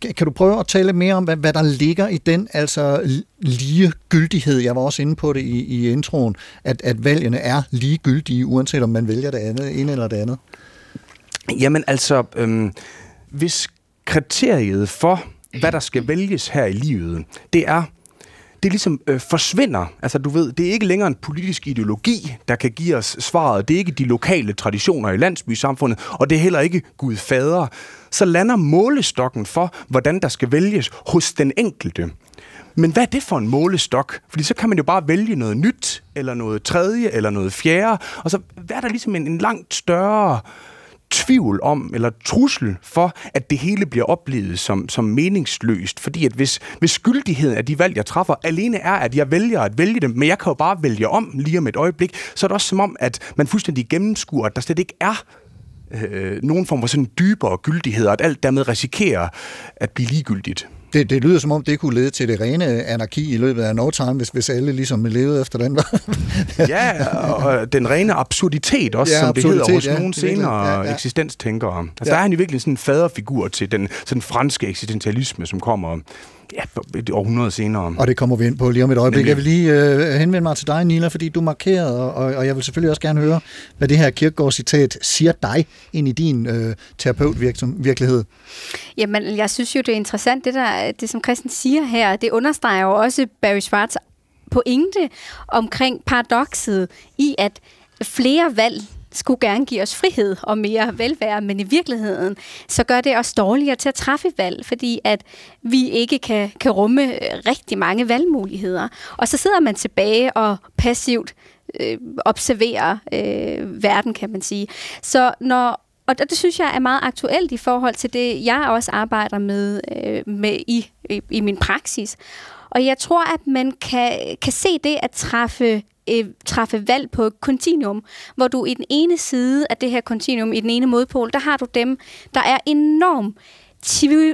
Kan- Kan du prøve at tale mere om, hvad, hvad der ligger i den altså ligegyldighed? Jeg var også inde på det i, i introen, at, at valgene er ligegyldige, uanset om man vælger det andet, ene eller det andet. Jamen altså, øhm, hvis kriteriet for, hvad der skal vælges her i livet, det er, det ligesom øh, forsvinder. Altså du ved, det er ikke længere en politisk ideologi, der kan give os svaret. Det er ikke de lokale traditioner i landsbysamfundet, og det er heller ikke Gud fader. Så lander målestokken for, hvordan der skal vælges hos den enkelte. Men hvad er det for en målestok? Fordi så kan man jo bare vælge noget nyt, eller noget tredje, eller noget fjerde, og så er der ligesom en, en langt større tvivl om, eller trussel for, at det hele bliver oplevet som, som meningsløst. Fordi at hvis, hvis skyldigheden af de valg, jeg træffer, alene er, at jeg vælger at vælge dem, men jeg kan jo bare vælge om lige om et øjeblik, så er det også som om, at man fuldstændig gennemskuer, at der slet ikke er øh, nogen form for sådan dybere gyldighed, og at alt dermed risikerer at blive ligegyldigt. Det, det lyder som om, det kunne lede til det rene anarki i løbet af no time, hvis, hvis alle ligesom levede efter den. ja, og den rene absurditet også, Ja, som det hedder hos ja, nogle er senere ja, ja, eksistenstænkere. Altså, Ja. Der er han i virkelig sådan en faderfigur til den sådan franske eksistentialisme, som kommer ja, et århundrede senere. Og det kommer vi ind på lige om et øjeblik. Nemlig. Jeg vil lige øh, henvende mig til dig, Nila, fordi du markerede, og, og jeg vil selvfølgelig også gerne høre, hvad det her Kierkegaard-citat siger dig ind i din øh, terapeutvirkelighed. Jamen, jeg synes jo, det er interessant, det, der, det som Christian siger her. Det understreger jo også Barry Schwartz pointe omkring paradokset i, at flere valg skulle gerne give os frihed og mere velvære, men i virkeligheden, så gør det os dårligere til at træffe valg, fordi at vi ikke kan, kan rumme øh, rigtig mange valgmuligheder. Og så sidder man tilbage og passivt øh, observerer øh, verden, kan man sige. Så når og det synes jeg er meget aktuelt i forhold til det, jeg også arbejder med, øh, med i, i, i min praksis. Og jeg tror, at man kan, kan se det at træffe øh, træffe valg på et kontinuum, hvor du i den ene side af det her kontinuum, i den ene modpol, der har du dem, der er enormt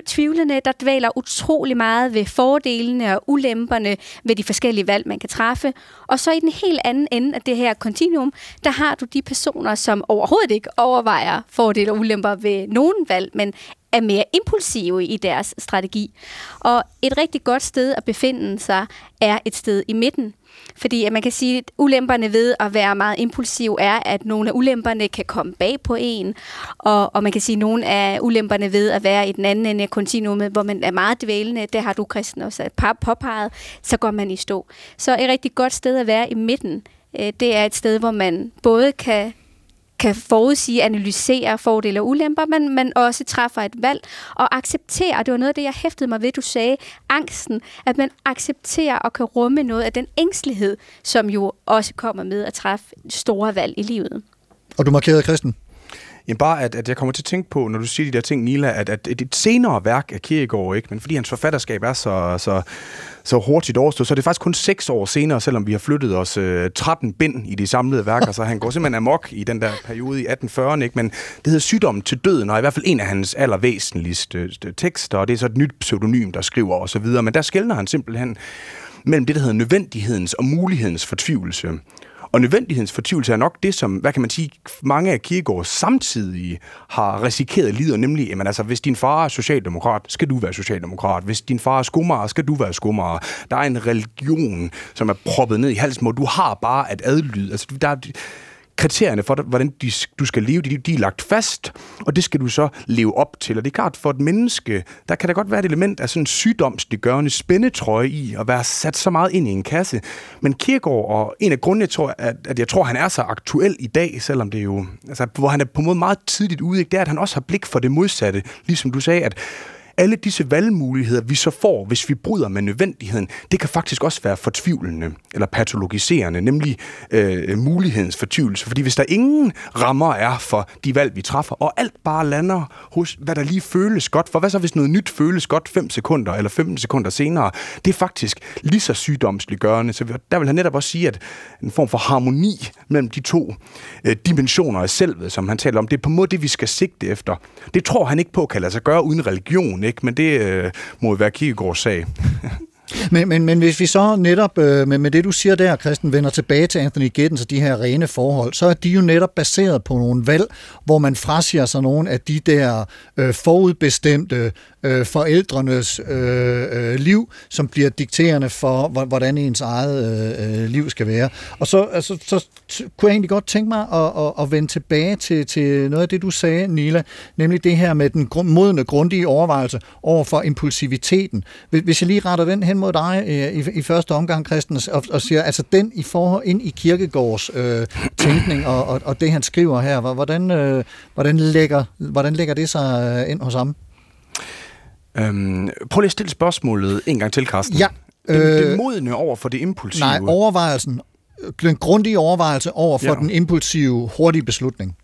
tvivlende, der dvæler utrolig meget ved fordelene og ulemperne ved de forskellige valg, man kan træffe. Og så i den helt anden ende af det her kontinuum, der har du de personer, som overhovedet ikke overvejer fordele og ulemper ved nogen valg, men er mere impulsive i deres strategi. Og et rigtig godt sted at befinde sig er et sted i midten. Fordi at man kan sige, at ulemperne ved at være meget impulsiv er, at nogle af ulemperne kan komme bag på en, og, og man kan sige, at nogle af ulemperne ved at være i den anden ende af kontinuumet, hvor man er meget dvælende, det har du, Christian, også par- påpeget, så går man i stå. Så et rigtig godt sted at være i midten, øh, det er et sted, hvor man både kan kan forudsige, analysere fordele og ulemper, men man også træffer et valg og accepterer, og det var noget af det, jeg hæftede mig ved, du sagde, angsten, at man accepterer og kan rumme noget af den ængstelighed, som jo også kommer med at træffe store valg i livet. Og du markerede Kristen? Jamen bare, at, at jeg kommer til at tænke på, når du siger de der ting, Nila, at, at et, et senere værk af Kierkegaard, ikke? men fordi hans forfatterskab er så, så, så hurtigt overstået, så er det faktisk kun seks år senere, selvom vi har flyttet os øh, 13 bind i de samlede værker, så han går simpelthen amok i den der periode i 1840'erne, ikke? men det hedder Sygdommen til døden, og er i hvert fald en af hans allervæsentligste øh, tekster, og det er så et nyt pseudonym, der skriver og så videre, men der skældner han simpelthen mellem det, der hedder nødvendighedens og mulighedens fortvivlelse. Og nødvendighedens fortvivlelse er nok det, som, hvad kan man sige, mange af Kierkegaards samtidige har risikeret lider, nemlig, jamen altså, hvis din far er socialdemokrat, skal du være socialdemokrat. Hvis din far er skomager, skal du være skomager. Der er en religion, som er proppet ned i halsen, hvor du har bare at adlyde. Altså, der er, kriterierne for, hvordan de, du skal leve, de, de er lagt fast, og det skal du så leve op til. Og det er klart, for et menneske, der kan der godt være et element af sådan en sygdomsliggørende spændetrøje i, at være sat så meget ind i en kasse. Men Kierkegaard, og en af grundene, jeg tror, at, at jeg tror, han er så aktuel i dag, selvom det er jo, altså, hvor han er på en måde meget tidligt ude, ikke, det er, at han også har blik for det modsatte. Ligesom du sagde, at alle disse valgmuligheder, vi så får, hvis vi bryder med nødvendigheden, det kan faktisk også være fortvivlende eller patologiserende, nemlig øh, mulighedens fortvivlelse. Fordi hvis der ingen rammer er for de valg, vi træffer, og alt bare lander hos, hvad der lige føles godt, for hvad så hvis noget nyt føles godt 5 sekunder eller 15 sekunder senere, det er faktisk lige så sygdomsliggørende. Så der vil han netop også sige, at en form for harmoni mellem de to øh, dimensioner af selvet, som han taler om, det er på en måde det, vi skal sigte efter. Det tror han ikke på kan lade sig gøre uden religion, ikke? men det øh, må være Kierkegaards sag. Men, men, men hvis vi så netop øh, med, med det, du siger der, Christian, vender tilbage til Anthony Giddens og de her rene forhold, så er de jo netop baseret på nogle valg, hvor man frasiger sig nogle af de der øh, forudbestemte øh, forældrenes øh, øh, liv, som bliver dikterende for, hvordan ens eget øh, øh, liv skal være. Og så, altså, så t- kunne jeg egentlig godt tænke mig at, at, at vende tilbage til, til noget af det, du sagde, Nila, nemlig det her med den modne, grundige overvejelse over for impulsiviteten. Hvis- jeg lige retter den hen mod dig øh, i, i første omgang, Christen, og, og siger, altså den i forhold ind i Kirkegårds øh, tænkning og, og, og det, han skriver her, hvordan, øh, hvordan, lægger, hvordan lægger det sig øh, ind hos ham? Øhm, prøv lige at stille spørgsmålet en gang til, Carsten. Ja, Det, det øh, modne over for det impulsive. Nej, overvejelsen, den grundige overvejelse over for Ja. ja. den impulsive, hurtige beslutning.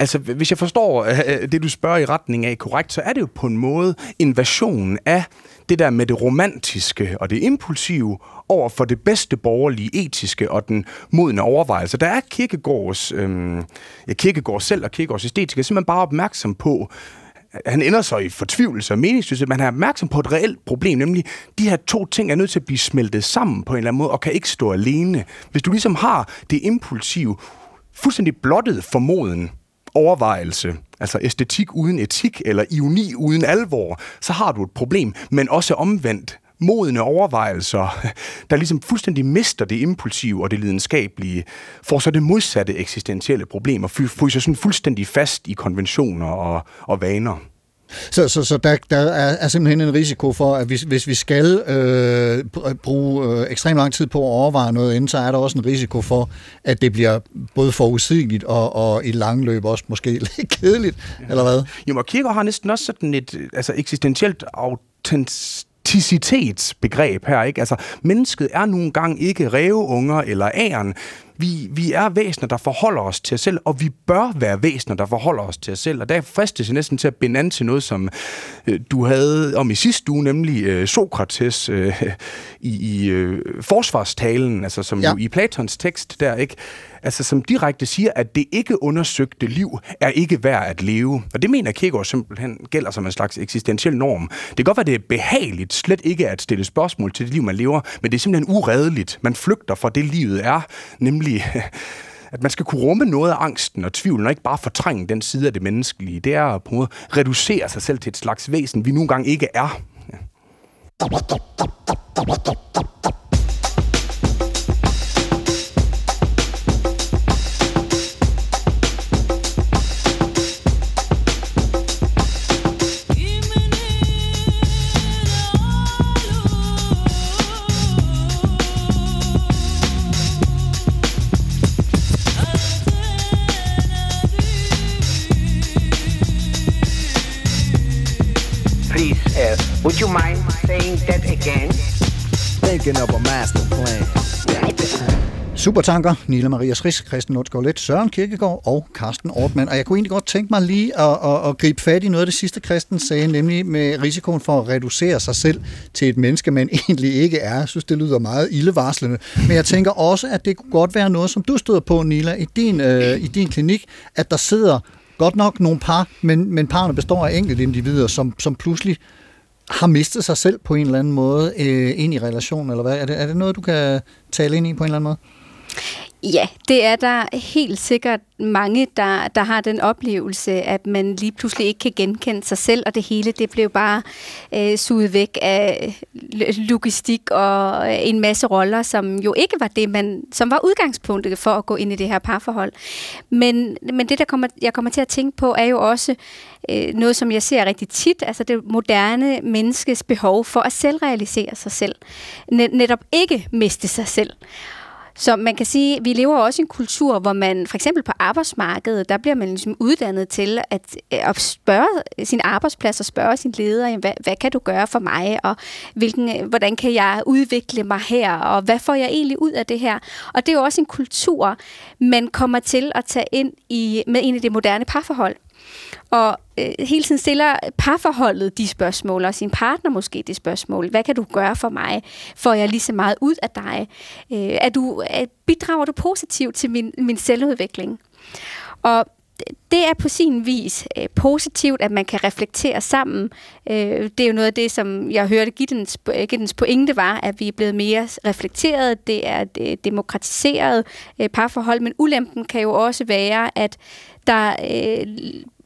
Altså, hvis jeg forstår øh, det, du spørger i retning af korrekt, så er det jo på en måde en version af det der med det romantiske og det impulsive over for det bedste borgerlige, etiske og den modne overvejelse. Der er Kirkegårds, øhm, ja, Kirkegård selv og Kirkegårds æstetik er simpelthen bare opmærksom på, han ender så i fortvivlelse og meningsløshed, men han er opmærksom på et reelt problem, nemlig de her to ting er nødt til at blive smeltet sammen på en eller anden måde, og kan ikke stå alene. Hvis du ligesom har det impulsive, fuldstændig blottet formoden, overvejelse, altså æstetik uden etik, eller ironi uden alvor, så har du et problem, men også omvendt modne overvejelser, der ligesom fuldstændig mister det impulsive og det lidenskabelige, får så det modsatte eksistentielle problem og fry- fryser sådan fuldstændig fast i konventioner og, og vaner. Så, så, så der, der er, er simpelthen en risiko for, at hvis, hvis vi skal øh, br- bruge øh, ekstremt lang tid på at overveje noget inden, så er der også en risiko for, at det bliver både forudsigeligt og, og i lang løb også måske lidt kedeligt, eller hvad? Jo, og Kierkegaard har næsten også sådan et øh, altså, eksistentielt autenticitetsbegreb her, ikke? Altså, mennesket er nogle gange ikke reveunger eller æren. Vi, vi er væsener, der forholder os til os selv, og vi bør være væsener, der forholder os til os selv. Og der fristes jeg næsten til at binde an til noget, som øh, du havde om i sidste uge, nemlig øh, Sokrates øh, i, i øh, forsvarstalen, altså som. Ja. jo i Platons tekst der, ikke? Altså som direkte siger, at det ikke undersøgte liv er ikke værd at leve. Og det mener Kierkegaard simpelthen gælder som en slags eksistentiel norm. Det kan godt være, det er behageligt slet ikke at stille spørgsmål til det liv, man lever, men det er simpelthen uredeligt. Man flygter fra det, livet er, nemlig at man skal kunne rumme noget af angsten og tvivlen, og ikke bare fortrænge den side af det menneskelige. Det er at på en måde reducere sig selv til et slags væsen, vi nogle gange ikke er. Ja. Uh, would you mind saying that again? Thinking of a master plan. Supertanker, Nila Maria Schris, Christian Lundsgaard Let, Søren Kirkegaard og Carsten Ortmann. Og jeg kunne egentlig godt tænke mig lige at, at, at gribe fat i noget af det sidste, Christen sagde, nemlig med risikoen for at reducere sig selv til et menneske, man egentlig ikke er. Jeg synes, det lyder meget ildevarslende. Men jeg tænker også, at det kunne godt være noget, som du støder på, Nila, i din, øh, i din klinik, at der sidder godt nok nogle par, men, men parerne består af enkelte individer, som, som pludselig har mistet sig selv på en eller anden måde øh, ind i relationen, eller hvad? Er det, er det noget, du kan tale ind i på en eller anden måde? Ja, det er der helt sikkert mange, der, der har den oplevelse, at man lige pludselig ikke kan genkende sig selv, og det hele det blev bare øh, suget væk af logistik og øh, en masse roller, som jo ikke var det, man, som var udgangspunktet for at gå ind i det her parforhold. Men, men det, der kommer, jeg kommer til at tænke på, er jo også øh, noget, som jeg ser rigtig tit, altså det moderne menneskes behov for at selvrealisere sig selv. Net, netop ikke miste sig selv. Så man kan sige, at vi lever også i en kultur, hvor man for eksempel på arbejdsmarkedet, der bliver man ligesom uddannet til at, at spørge sin arbejdsplads og spørge sin leder, hvad, hvad kan du gøre for mig, og hvilken, hvordan kan jeg udvikle mig her, og hvad får jeg egentlig ud af det her? Og det er jo også en kultur, man kommer til at tage ind i, med ind i det moderne parforhold. Og øh, hele tiden stiller parforholdet de spørgsmål, og sin partner måske det spørgsmål. Hvad kan du gøre for mig? Får jeg lige så meget ud af dig? Øh, er du, er, bidrager du positivt til min, min selvudvikling? Og det er på sin vis øh, positivt, at man kan reflektere sammen. Øh, det er jo noget af det, som jeg hørte Gittens, øh, Gittens pointe var, at vi er blevet mere reflekteret. Det er et demokratiseret øh, parforhold, men ulempen kan jo også være, at der øh,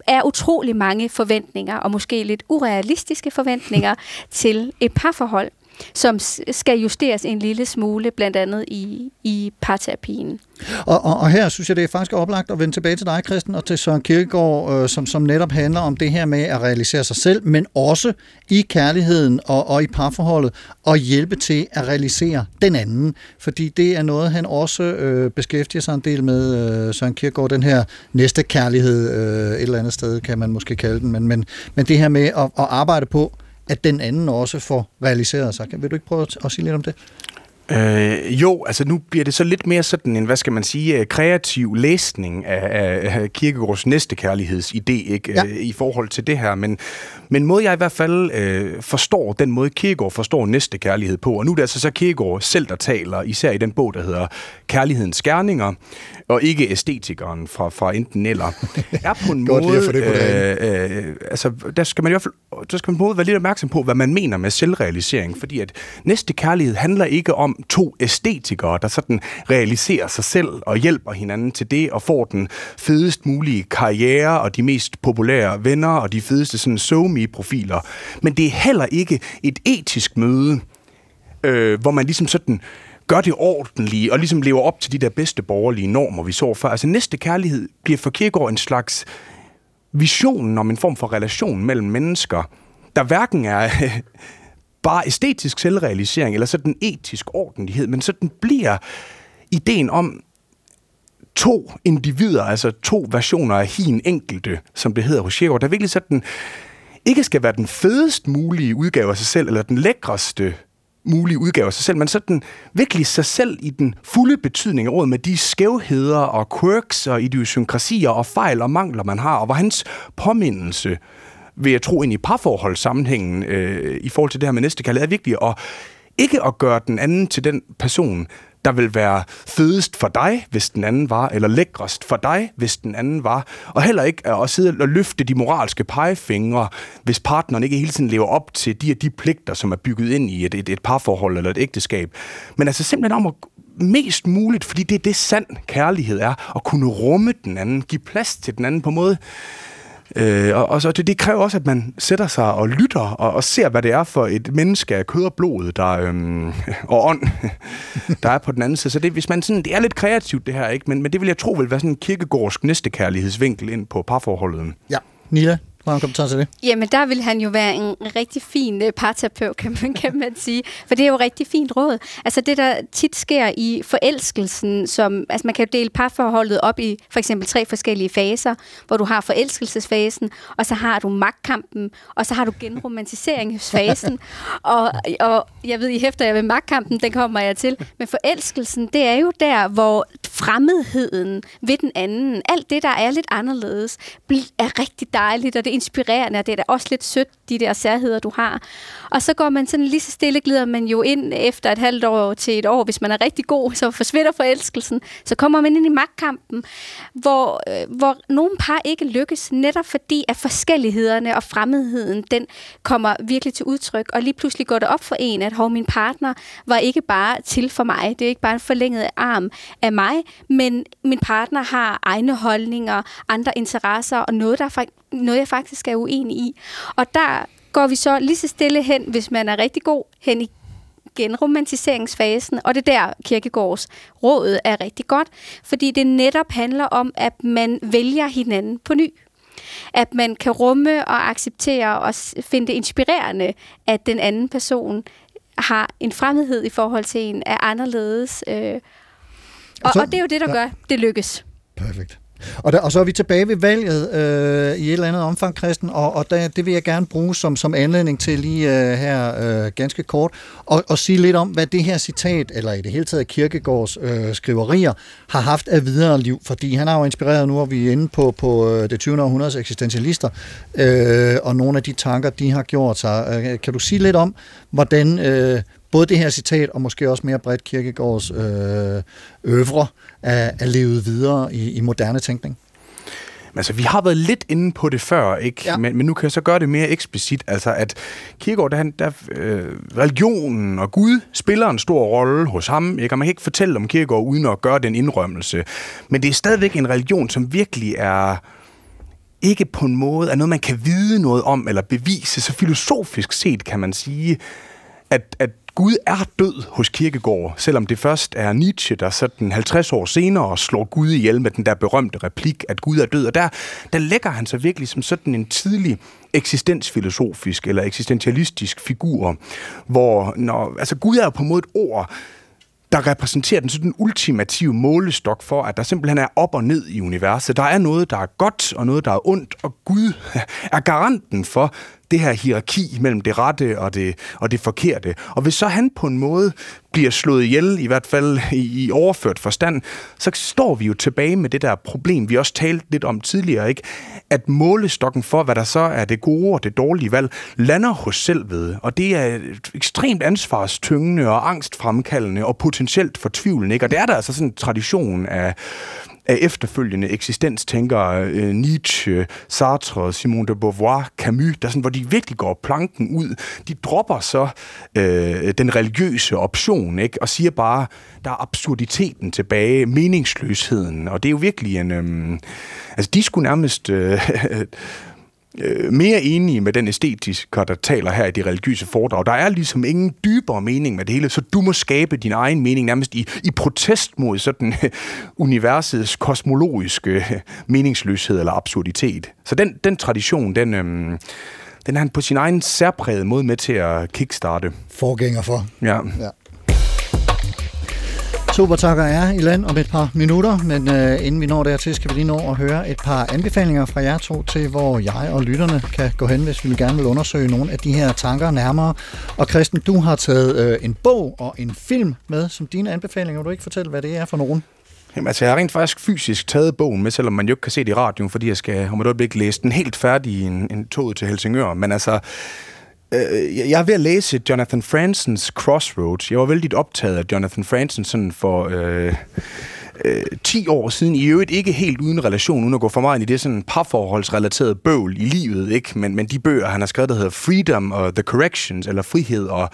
er utrolig mange forventninger, og måske lidt urealistiske forventninger til et parforhold som skal justeres en lille smule, blandt andet i, i parterapien. Og, og, og her synes jeg, det er faktisk oplagt at vende tilbage til dig, Kristen, og til Søren Kierkegaard, øh, som, som netop handler om det her med at realisere sig selv, men også i kærligheden og, og i parforholdet, og hjælpe til at realisere den anden. Fordi det er noget, han også øh, beskæftiger sig en del med, øh, Søren Kierkegaard, den her næste kærlighed, øh, et eller andet sted kan man måske kalde den, men, men, men det her med at, at arbejde på, at den anden også får realiseret sig. Kan, vil du ikke prøve at sige lidt om det? Øh, jo, altså nu bliver det så lidt mere sådan en, hvad skal man sige, øh, kreativ læsning af, af, Kierkegaards næste kærlighedsidé ikke, Ja. øh, i forhold til det her. Men, men måde jeg i hvert fald øh, forstår, den måde Kierkegaard forstår næste kærlighed på, og nu er det altså så Kierkegaard selv, der taler, især i den bog, der hedder Kærlighedens Skærninger, og ikke æstetikeren fra, fra enten eller, er på en lige måde, det på øh, øh, altså der skal man i hvert fald der skal man på en måde være lidt opmærksom på, hvad man mener med selvrealisering, fordi at næste kærlighed handler ikke om to æstetikere, der sådan realiserer sig selv og hjælper hinanden til det, og får den fedest mulige karriere og de mest populære venner og de fedeste sådan so profiler Men det er heller ikke et etisk møde, øh, hvor man ligesom sådan gør det ordentligt og ligesom lever op til de der bedste borgerlige normer, vi så før. Altså næste kærlighed bliver for Kierkegaard en slags visionen om en form for relation mellem mennesker, der hverken er bare æstetisk selvrealisering eller sådan etisk ordentlighed, men sådan bliver ideen om to individer, altså to versioner af hin enkelte, som det hedder hos Kierkegaard, der virkelig sådan ikke skal være den fedest mulige udgave af sig selv, eller den lækreste mulige udgave af sig selv, men sådan virkelig sig selv i den fulde betydning af ordet, med de skævheder og quirks og idiosynkrasier og fejl og mangler, man har, og hvor hans påmindelse vil jeg tro ind i parforholdssammenhængen øh, i forhold til det her med næste kærlighed, er vigtigt at ikke at gøre den anden til den person, der vil være fedest for dig, hvis den anden var, eller lækrest for dig, hvis den anden var. Og heller ikke at sidde og løfte de moralske pegefingre, hvis partneren ikke hele tiden lever op til de og de pligter, som er bygget ind i et, et, et parforhold eller et ægteskab. Men altså simpelthen om at mest muligt, fordi det er det sand kærlighed er, at kunne rumme den anden, give plads til den anden på en måde, Øh, og, og så det, det kræver også, at man sætter sig og lytter og, og ser, hvad det er for et menneske af kød og blod der, øhm, og ånd, der er på den anden side. Så det, hvis man sådan, det er lidt kreativt det her, ikke? Men, men det vil jeg tro vil være sådan en kirkegårdsk næstekærlighedsvinkel ind på parforholdet. Ja. Nila, hvordan kommentar til det? Jamen, der vil han jo være en rigtig fin øh, parterapeut, kan man, kan man sige. For det er jo rigtig fint råd. Altså det, der tit sker i forelskelsen, som, altså man kan jo dele parforholdet op i for eksempel tre forskellige faser, hvor du har forelskelsesfasen, og så har du magtkampen, og så har du genromantiseringsfasen. og, og jeg ved, I hæfter jeg ved magtkampen, den kommer jeg til. Men forelskelsen, det er jo der, hvor fremmedheden ved den anden, alt det, der er lidt anderledes, er rigtig dejligt, og det inspirerende, og det er da også lidt sødt, de der særheder, du har. Og så går man sådan lige så stille, glider man jo ind efter et halvt år til et år, hvis man er rigtig god, så forsvinder forelskelsen. Så kommer man ind i magtkampen, hvor, øh, hvor nogle par ikke lykkes, netop fordi at forskellighederne og fremmedheden, den kommer virkelig til udtryk, og lige pludselig går det op for en, at hov, min partner var ikke bare til for mig, det er ikke bare en forlænget arm af mig, men min partner har egne holdninger, andre interesser, og noget, der er, noget jeg faktisk er uenig i. Og der går vi så lige så stille hen, hvis man er rigtig god, hen i genromantiseringsfasen, og det er der Kirkegårds råd er rigtig godt, fordi det netop handler om, at man vælger hinanden på ny. At man kan rumme og acceptere og finde det inspirerende, at den anden person har en fremmedhed i forhold til en, er anderledes. Øh, og, så- og det er jo det, der ja. gør, det lykkes. Perfekt. Og, der, og så er vi tilbage ved valget øh, i et eller andet omfang, Christen, og, og der, det vil jeg gerne bruge som, som anledning til lige øh, her øh, ganske kort, og, og sige lidt om, hvad det her citat, eller i det hele taget Kirkegårds øh, skriverier, har haft af videre liv, fordi han har jo inspireret nu, og vi er inde på, på øh, det 20. århundredes eksistentialister, øh, og nogle af de tanker, de har gjort sig. Øh, kan du sige lidt om, hvordan... Øh, både det her citat, og måske også mere bredt Kirkegårds øh, øvre, er, er levet videre i, i moderne tænkning? Altså, vi har været lidt inde på det før, ikke? Ja. Men, men nu kan jeg så gøre det mere eksplicit. Altså, at Kierkegaard, der, der, øh, religionen og Gud spiller en stor rolle hos ham, ikke? Og man kan ikke fortælle om Kierkegaard uden at gøre den indrømmelse. Men det er stadigvæk en religion, som virkelig er ikke på en måde er noget, man kan vide noget om eller bevise. Så filosofisk set kan man sige, at, at Gud er død hos Kirkegård, selvom det først er Nietzsche, der sådan 50 år senere slår Gud ihjel med den der berømte replik, at Gud er død. Og der, der lægger han sig virkelig som sådan en tidlig eksistensfilosofisk eller eksistentialistisk figur, hvor når, altså Gud er jo på en måde et ord, der repræsenterer den sådan ultimative målestok for, at der simpelthen er op og ned i universet. Der er noget, der er godt, og noget, der er ondt, og Gud er garanten for det her hierarki mellem det rette og det, og det forkerte. Og hvis så han på en måde bliver slået ihjel, i hvert fald i, i overført forstand, så står vi jo tilbage med det der problem, vi også talte lidt om tidligere, ikke? at målestokken for, hvad der så er det gode og det dårlige valg, lander hos selvet. Og det er ekstremt ansvarstyngende og angstfremkaldende og potentielt fortvivlende. Ikke? Og det er der altså sådan en tradition af af efterfølgende eksistenstænkere, øh, Nietzsche, Sartre, Simone de Beauvoir, Camus, der sådan, hvor de virkelig går planken ud. De dropper så øh, den religiøse option, ikke? og siger bare, der er absurditeten tilbage, meningsløsheden, og det er jo virkelig en... Øh, altså, de skulle nærmest... Øh, øh, mere enige med den æstetiker, der taler her i de religiøse foredrag. Der er ligesom ingen dybere mening med det hele, så du må skabe din egen mening nærmest i, i protest mod sådan universets kosmologiske meningsløshed eller absurditet. Så den, den tradition, den, øhm, den er han på sin egen særpræget måde med til at kickstarte. Forgænger for. Ja. ja. Supertakker er i land om et par minutter, men øh, inden vi når dertil, skal vi lige nå at høre et par anbefalinger fra jer to til, hvor jeg og lytterne kan gå hen, hvis vi gerne vil undersøge nogle af de her tanker nærmere. Og Christen, du har taget øh, en bog og en film med som dine anbefalinger. Vil du ikke fortælle, hvad det er for nogen? Jamen, altså, jeg har rent faktisk fysisk taget bogen med, selvom man jo ikke kan se det i radioen, fordi jeg skal om et øjeblik læse den helt færdig i en, en tog til Helsingør. Men altså, øh, jeg er ved at læse Jonathan Fransons Crossroads. Jeg var vældig optaget af Jonathan Franzen sådan for... Øh, øh, 10 år siden, i øvrigt ikke helt uden relation, uden at gå for meget ind i det sådan parforholdsrelaterede bøvl i livet, ikke? Men, men de bøger, han har skrevet, der hedder Freedom og The Corrections, eller Frihed og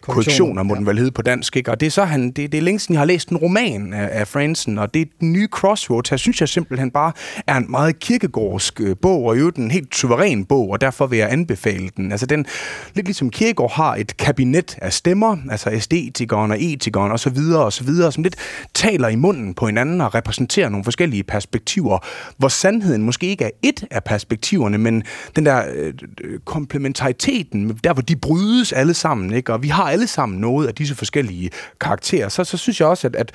Korrektioner, må ja. den vel hedde på dansk, ikke? Og det er så han, det, det er længe siden, jeg har læst en roman af, af Franzen, og det er den nye Crossroads. Her synes jeg simpelthen bare er en meget kirkegårdsk øh, bog, og jo en helt suveræn bog, og derfor vil jeg anbefale den. Altså den, lidt ligesom Kierkegaard har et kabinet af stemmer, altså æstetikeren og etikeren og så videre og så videre, som lidt taler i munden på hinanden og repræsenterer nogle forskellige perspektiver, hvor sandheden måske ikke er et af perspektiverne, men den der øh, øh, komplementariteten, der hvor de brydes alle sammen, ikke? og vi har alle sammen noget af disse forskellige karakterer, så, så synes jeg også, at, at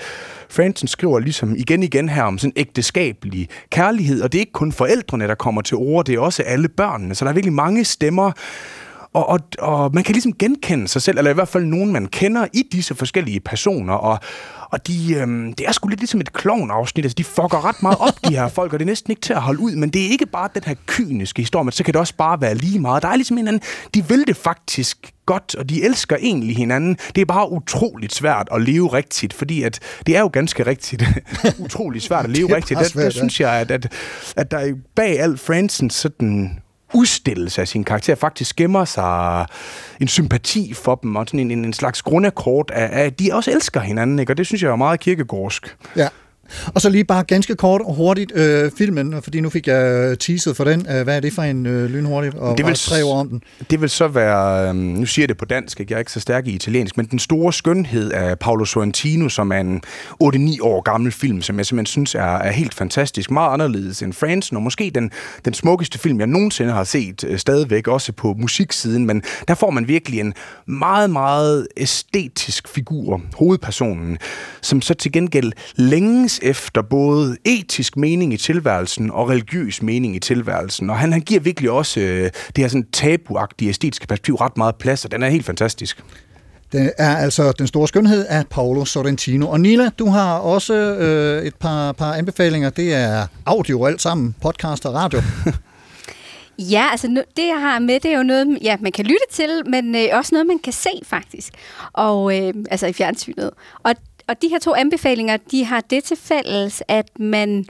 Franson skriver ligesom igen igen her om sådan ægteskabelig kærlighed, og det er ikke kun forældrene, der kommer til ord, det er også alle børnene, så der er virkelig mange stemmer, og, og, og man kan ligesom genkende sig selv, eller i hvert fald nogen, man kender i disse forskellige personer, og, og de, øhm, det er sgu lidt ligesom et klovn-afsnit. Altså, de fucker ret meget op, de her folk, og det er næsten ikke til at holde ud. Men det er ikke bare den her kyniske historie, men så kan det også bare være lige meget. Der er ligesom en anden, de vil det faktisk godt, og de elsker egentlig hinanden. Det er bare utroligt svært at leve rigtigt, fordi at det er jo ganske rigtigt utroligt svært at leve rigtigt. Det, det, synes jeg, at, at, at der bag alt Fransens sådan udstillelse af sin karakter faktisk gemmer sig en sympati for dem, og sådan en, en, en slags grundakkord af, af, at de også elsker hinanden, ikke? og det synes jeg er meget kirkegårdsk. Ja. Og så lige bare ganske kort og hurtigt øh, filmen, fordi nu fik jeg teaset for den. Øh, hvad er det for en øh, lynhurtigt? Og det vil, tre ord om den. Det vil så være, øh, nu siger jeg det på dansk, ikke? jeg er ikke så stærk i italiensk, men Den store skønhed af Paolo Sorrentino, som er en 8-9 år gammel film, som jeg simpelthen synes er, er helt fantastisk. Meget anderledes end Fransen, og måske den, den smukkeste film, jeg nogensinde har set, øh, stadigvæk også på musiksiden, men der får man virkelig en meget, meget æstetisk figur, hovedpersonen, som så til gengæld længes efter både etisk mening i tilværelsen og religiøs mening i tilværelsen. Og han, han giver virkelig også øh, det her sådan tabuagtige æstetiske perspektiv ret meget plads, og den er helt fantastisk. Det er altså Den Store Skønhed af Paolo Sorrentino. Og Nila, du har også øh, et par, par anbefalinger. Det er audio alt sammen, podcast og radio. Ja, altså det jeg har med, det er jo noget, ja, man kan lytte til, men øh, også noget, man kan se faktisk, og øh, altså i fjernsynet. Og og de her to anbefalinger, de har det til fælles, at man...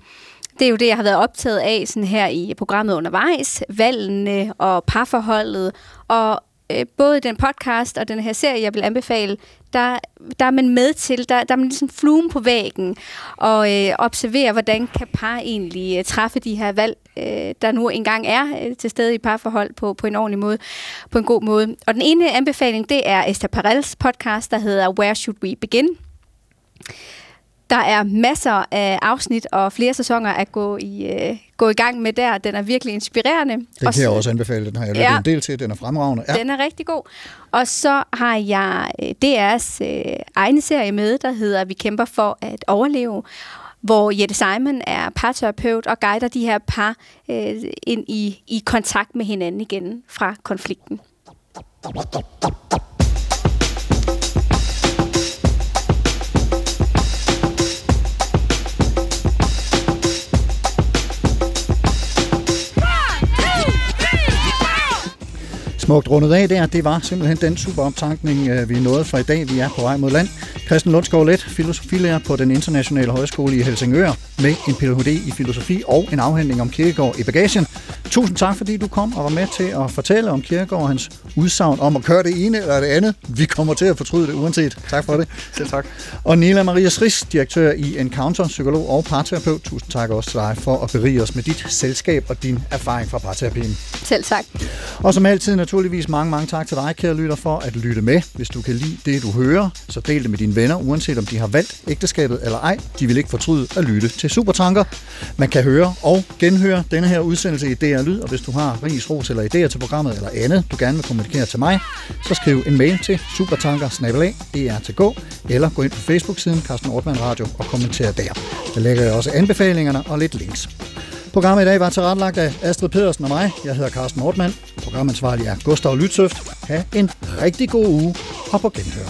Det er jo det, jeg har været optaget af sådan her i programmet undervejs. Valgene og parforholdet. Og øh, både den podcast og den her serie, jeg vil anbefale, der, der er man med til, der, der er man ligesom fluen på væggen og øh, observerer, hvordan kan par egentlig øh, træffe de her valg øh, der nu engang er øh, til stede i parforhold på, på en ordentlig måde, på en god måde. Og den ene anbefaling, det er Esther Perels podcast, der hedder Where Should We Begin? Der er masser af afsnit og flere sæsoner at gå i, øh, gå i gang med der. Den er virkelig inspirerende. Den kan jeg også anbefale. Den har jeg lyttet Ja. en del til. Den er fremragende. Ja. Den er rigtig god. Og så har jeg øh, DR's øh, egne serie med, der hedder Vi kæmper for at overleve, hvor Jette Simon er parterapeut og guider de her par øh, ind i, i kontakt med hinanden igen fra konflikten. Smukt rundet af der. Det var simpelthen den super optankning, øh, vi nåede fra i dag. Vi er på vej mod land. Christian Lundsgaard Let, filosofilærer på den internationale højskole i Helsingør, med en Ph.D. i filosofi og en afhandling om Kierkegaard i bagagen. Tusind tak, fordi du kom og var med til at fortælle om Kierkegaard og hans udsagn om at køre det ene eller det andet. Vi kommer til at fortryde det uanset. Tak for det. Selv tak. Og Nila Maria Stris, direktør i Encounter, psykolog og parterapeut. Tusind tak også til dig for at berige os med dit selskab og din erfaring fra parterapien. Selv tak. Og som altid naturligvis mange, mange tak til dig, kære lytter, for at lytte med. Hvis du kan lide det, du hører, så del det med dine venner, uanset om de har valgt ægteskabet eller ej. De vil ikke fortryde at lytte til Supertanker. Man kan høre og genhøre denne her udsendelse i DR Lyd, og hvis du har ris, ros eller idéer til programmet eller andet, du gerne vil kommunikere til mig, så skriv en mail til supertanker eller gå ind på Facebook-siden Carsten Ortmann Radio og kommenter der. Der lægger jeg også anbefalingerne og lidt links. Programmet i dag var tilrettelagt af Astrid Pedersen og mig. Jeg hedder Carsten Ortmann. Programansvarlig er Gustav Lytsøft. Ha' en rigtig god uge og på genhør.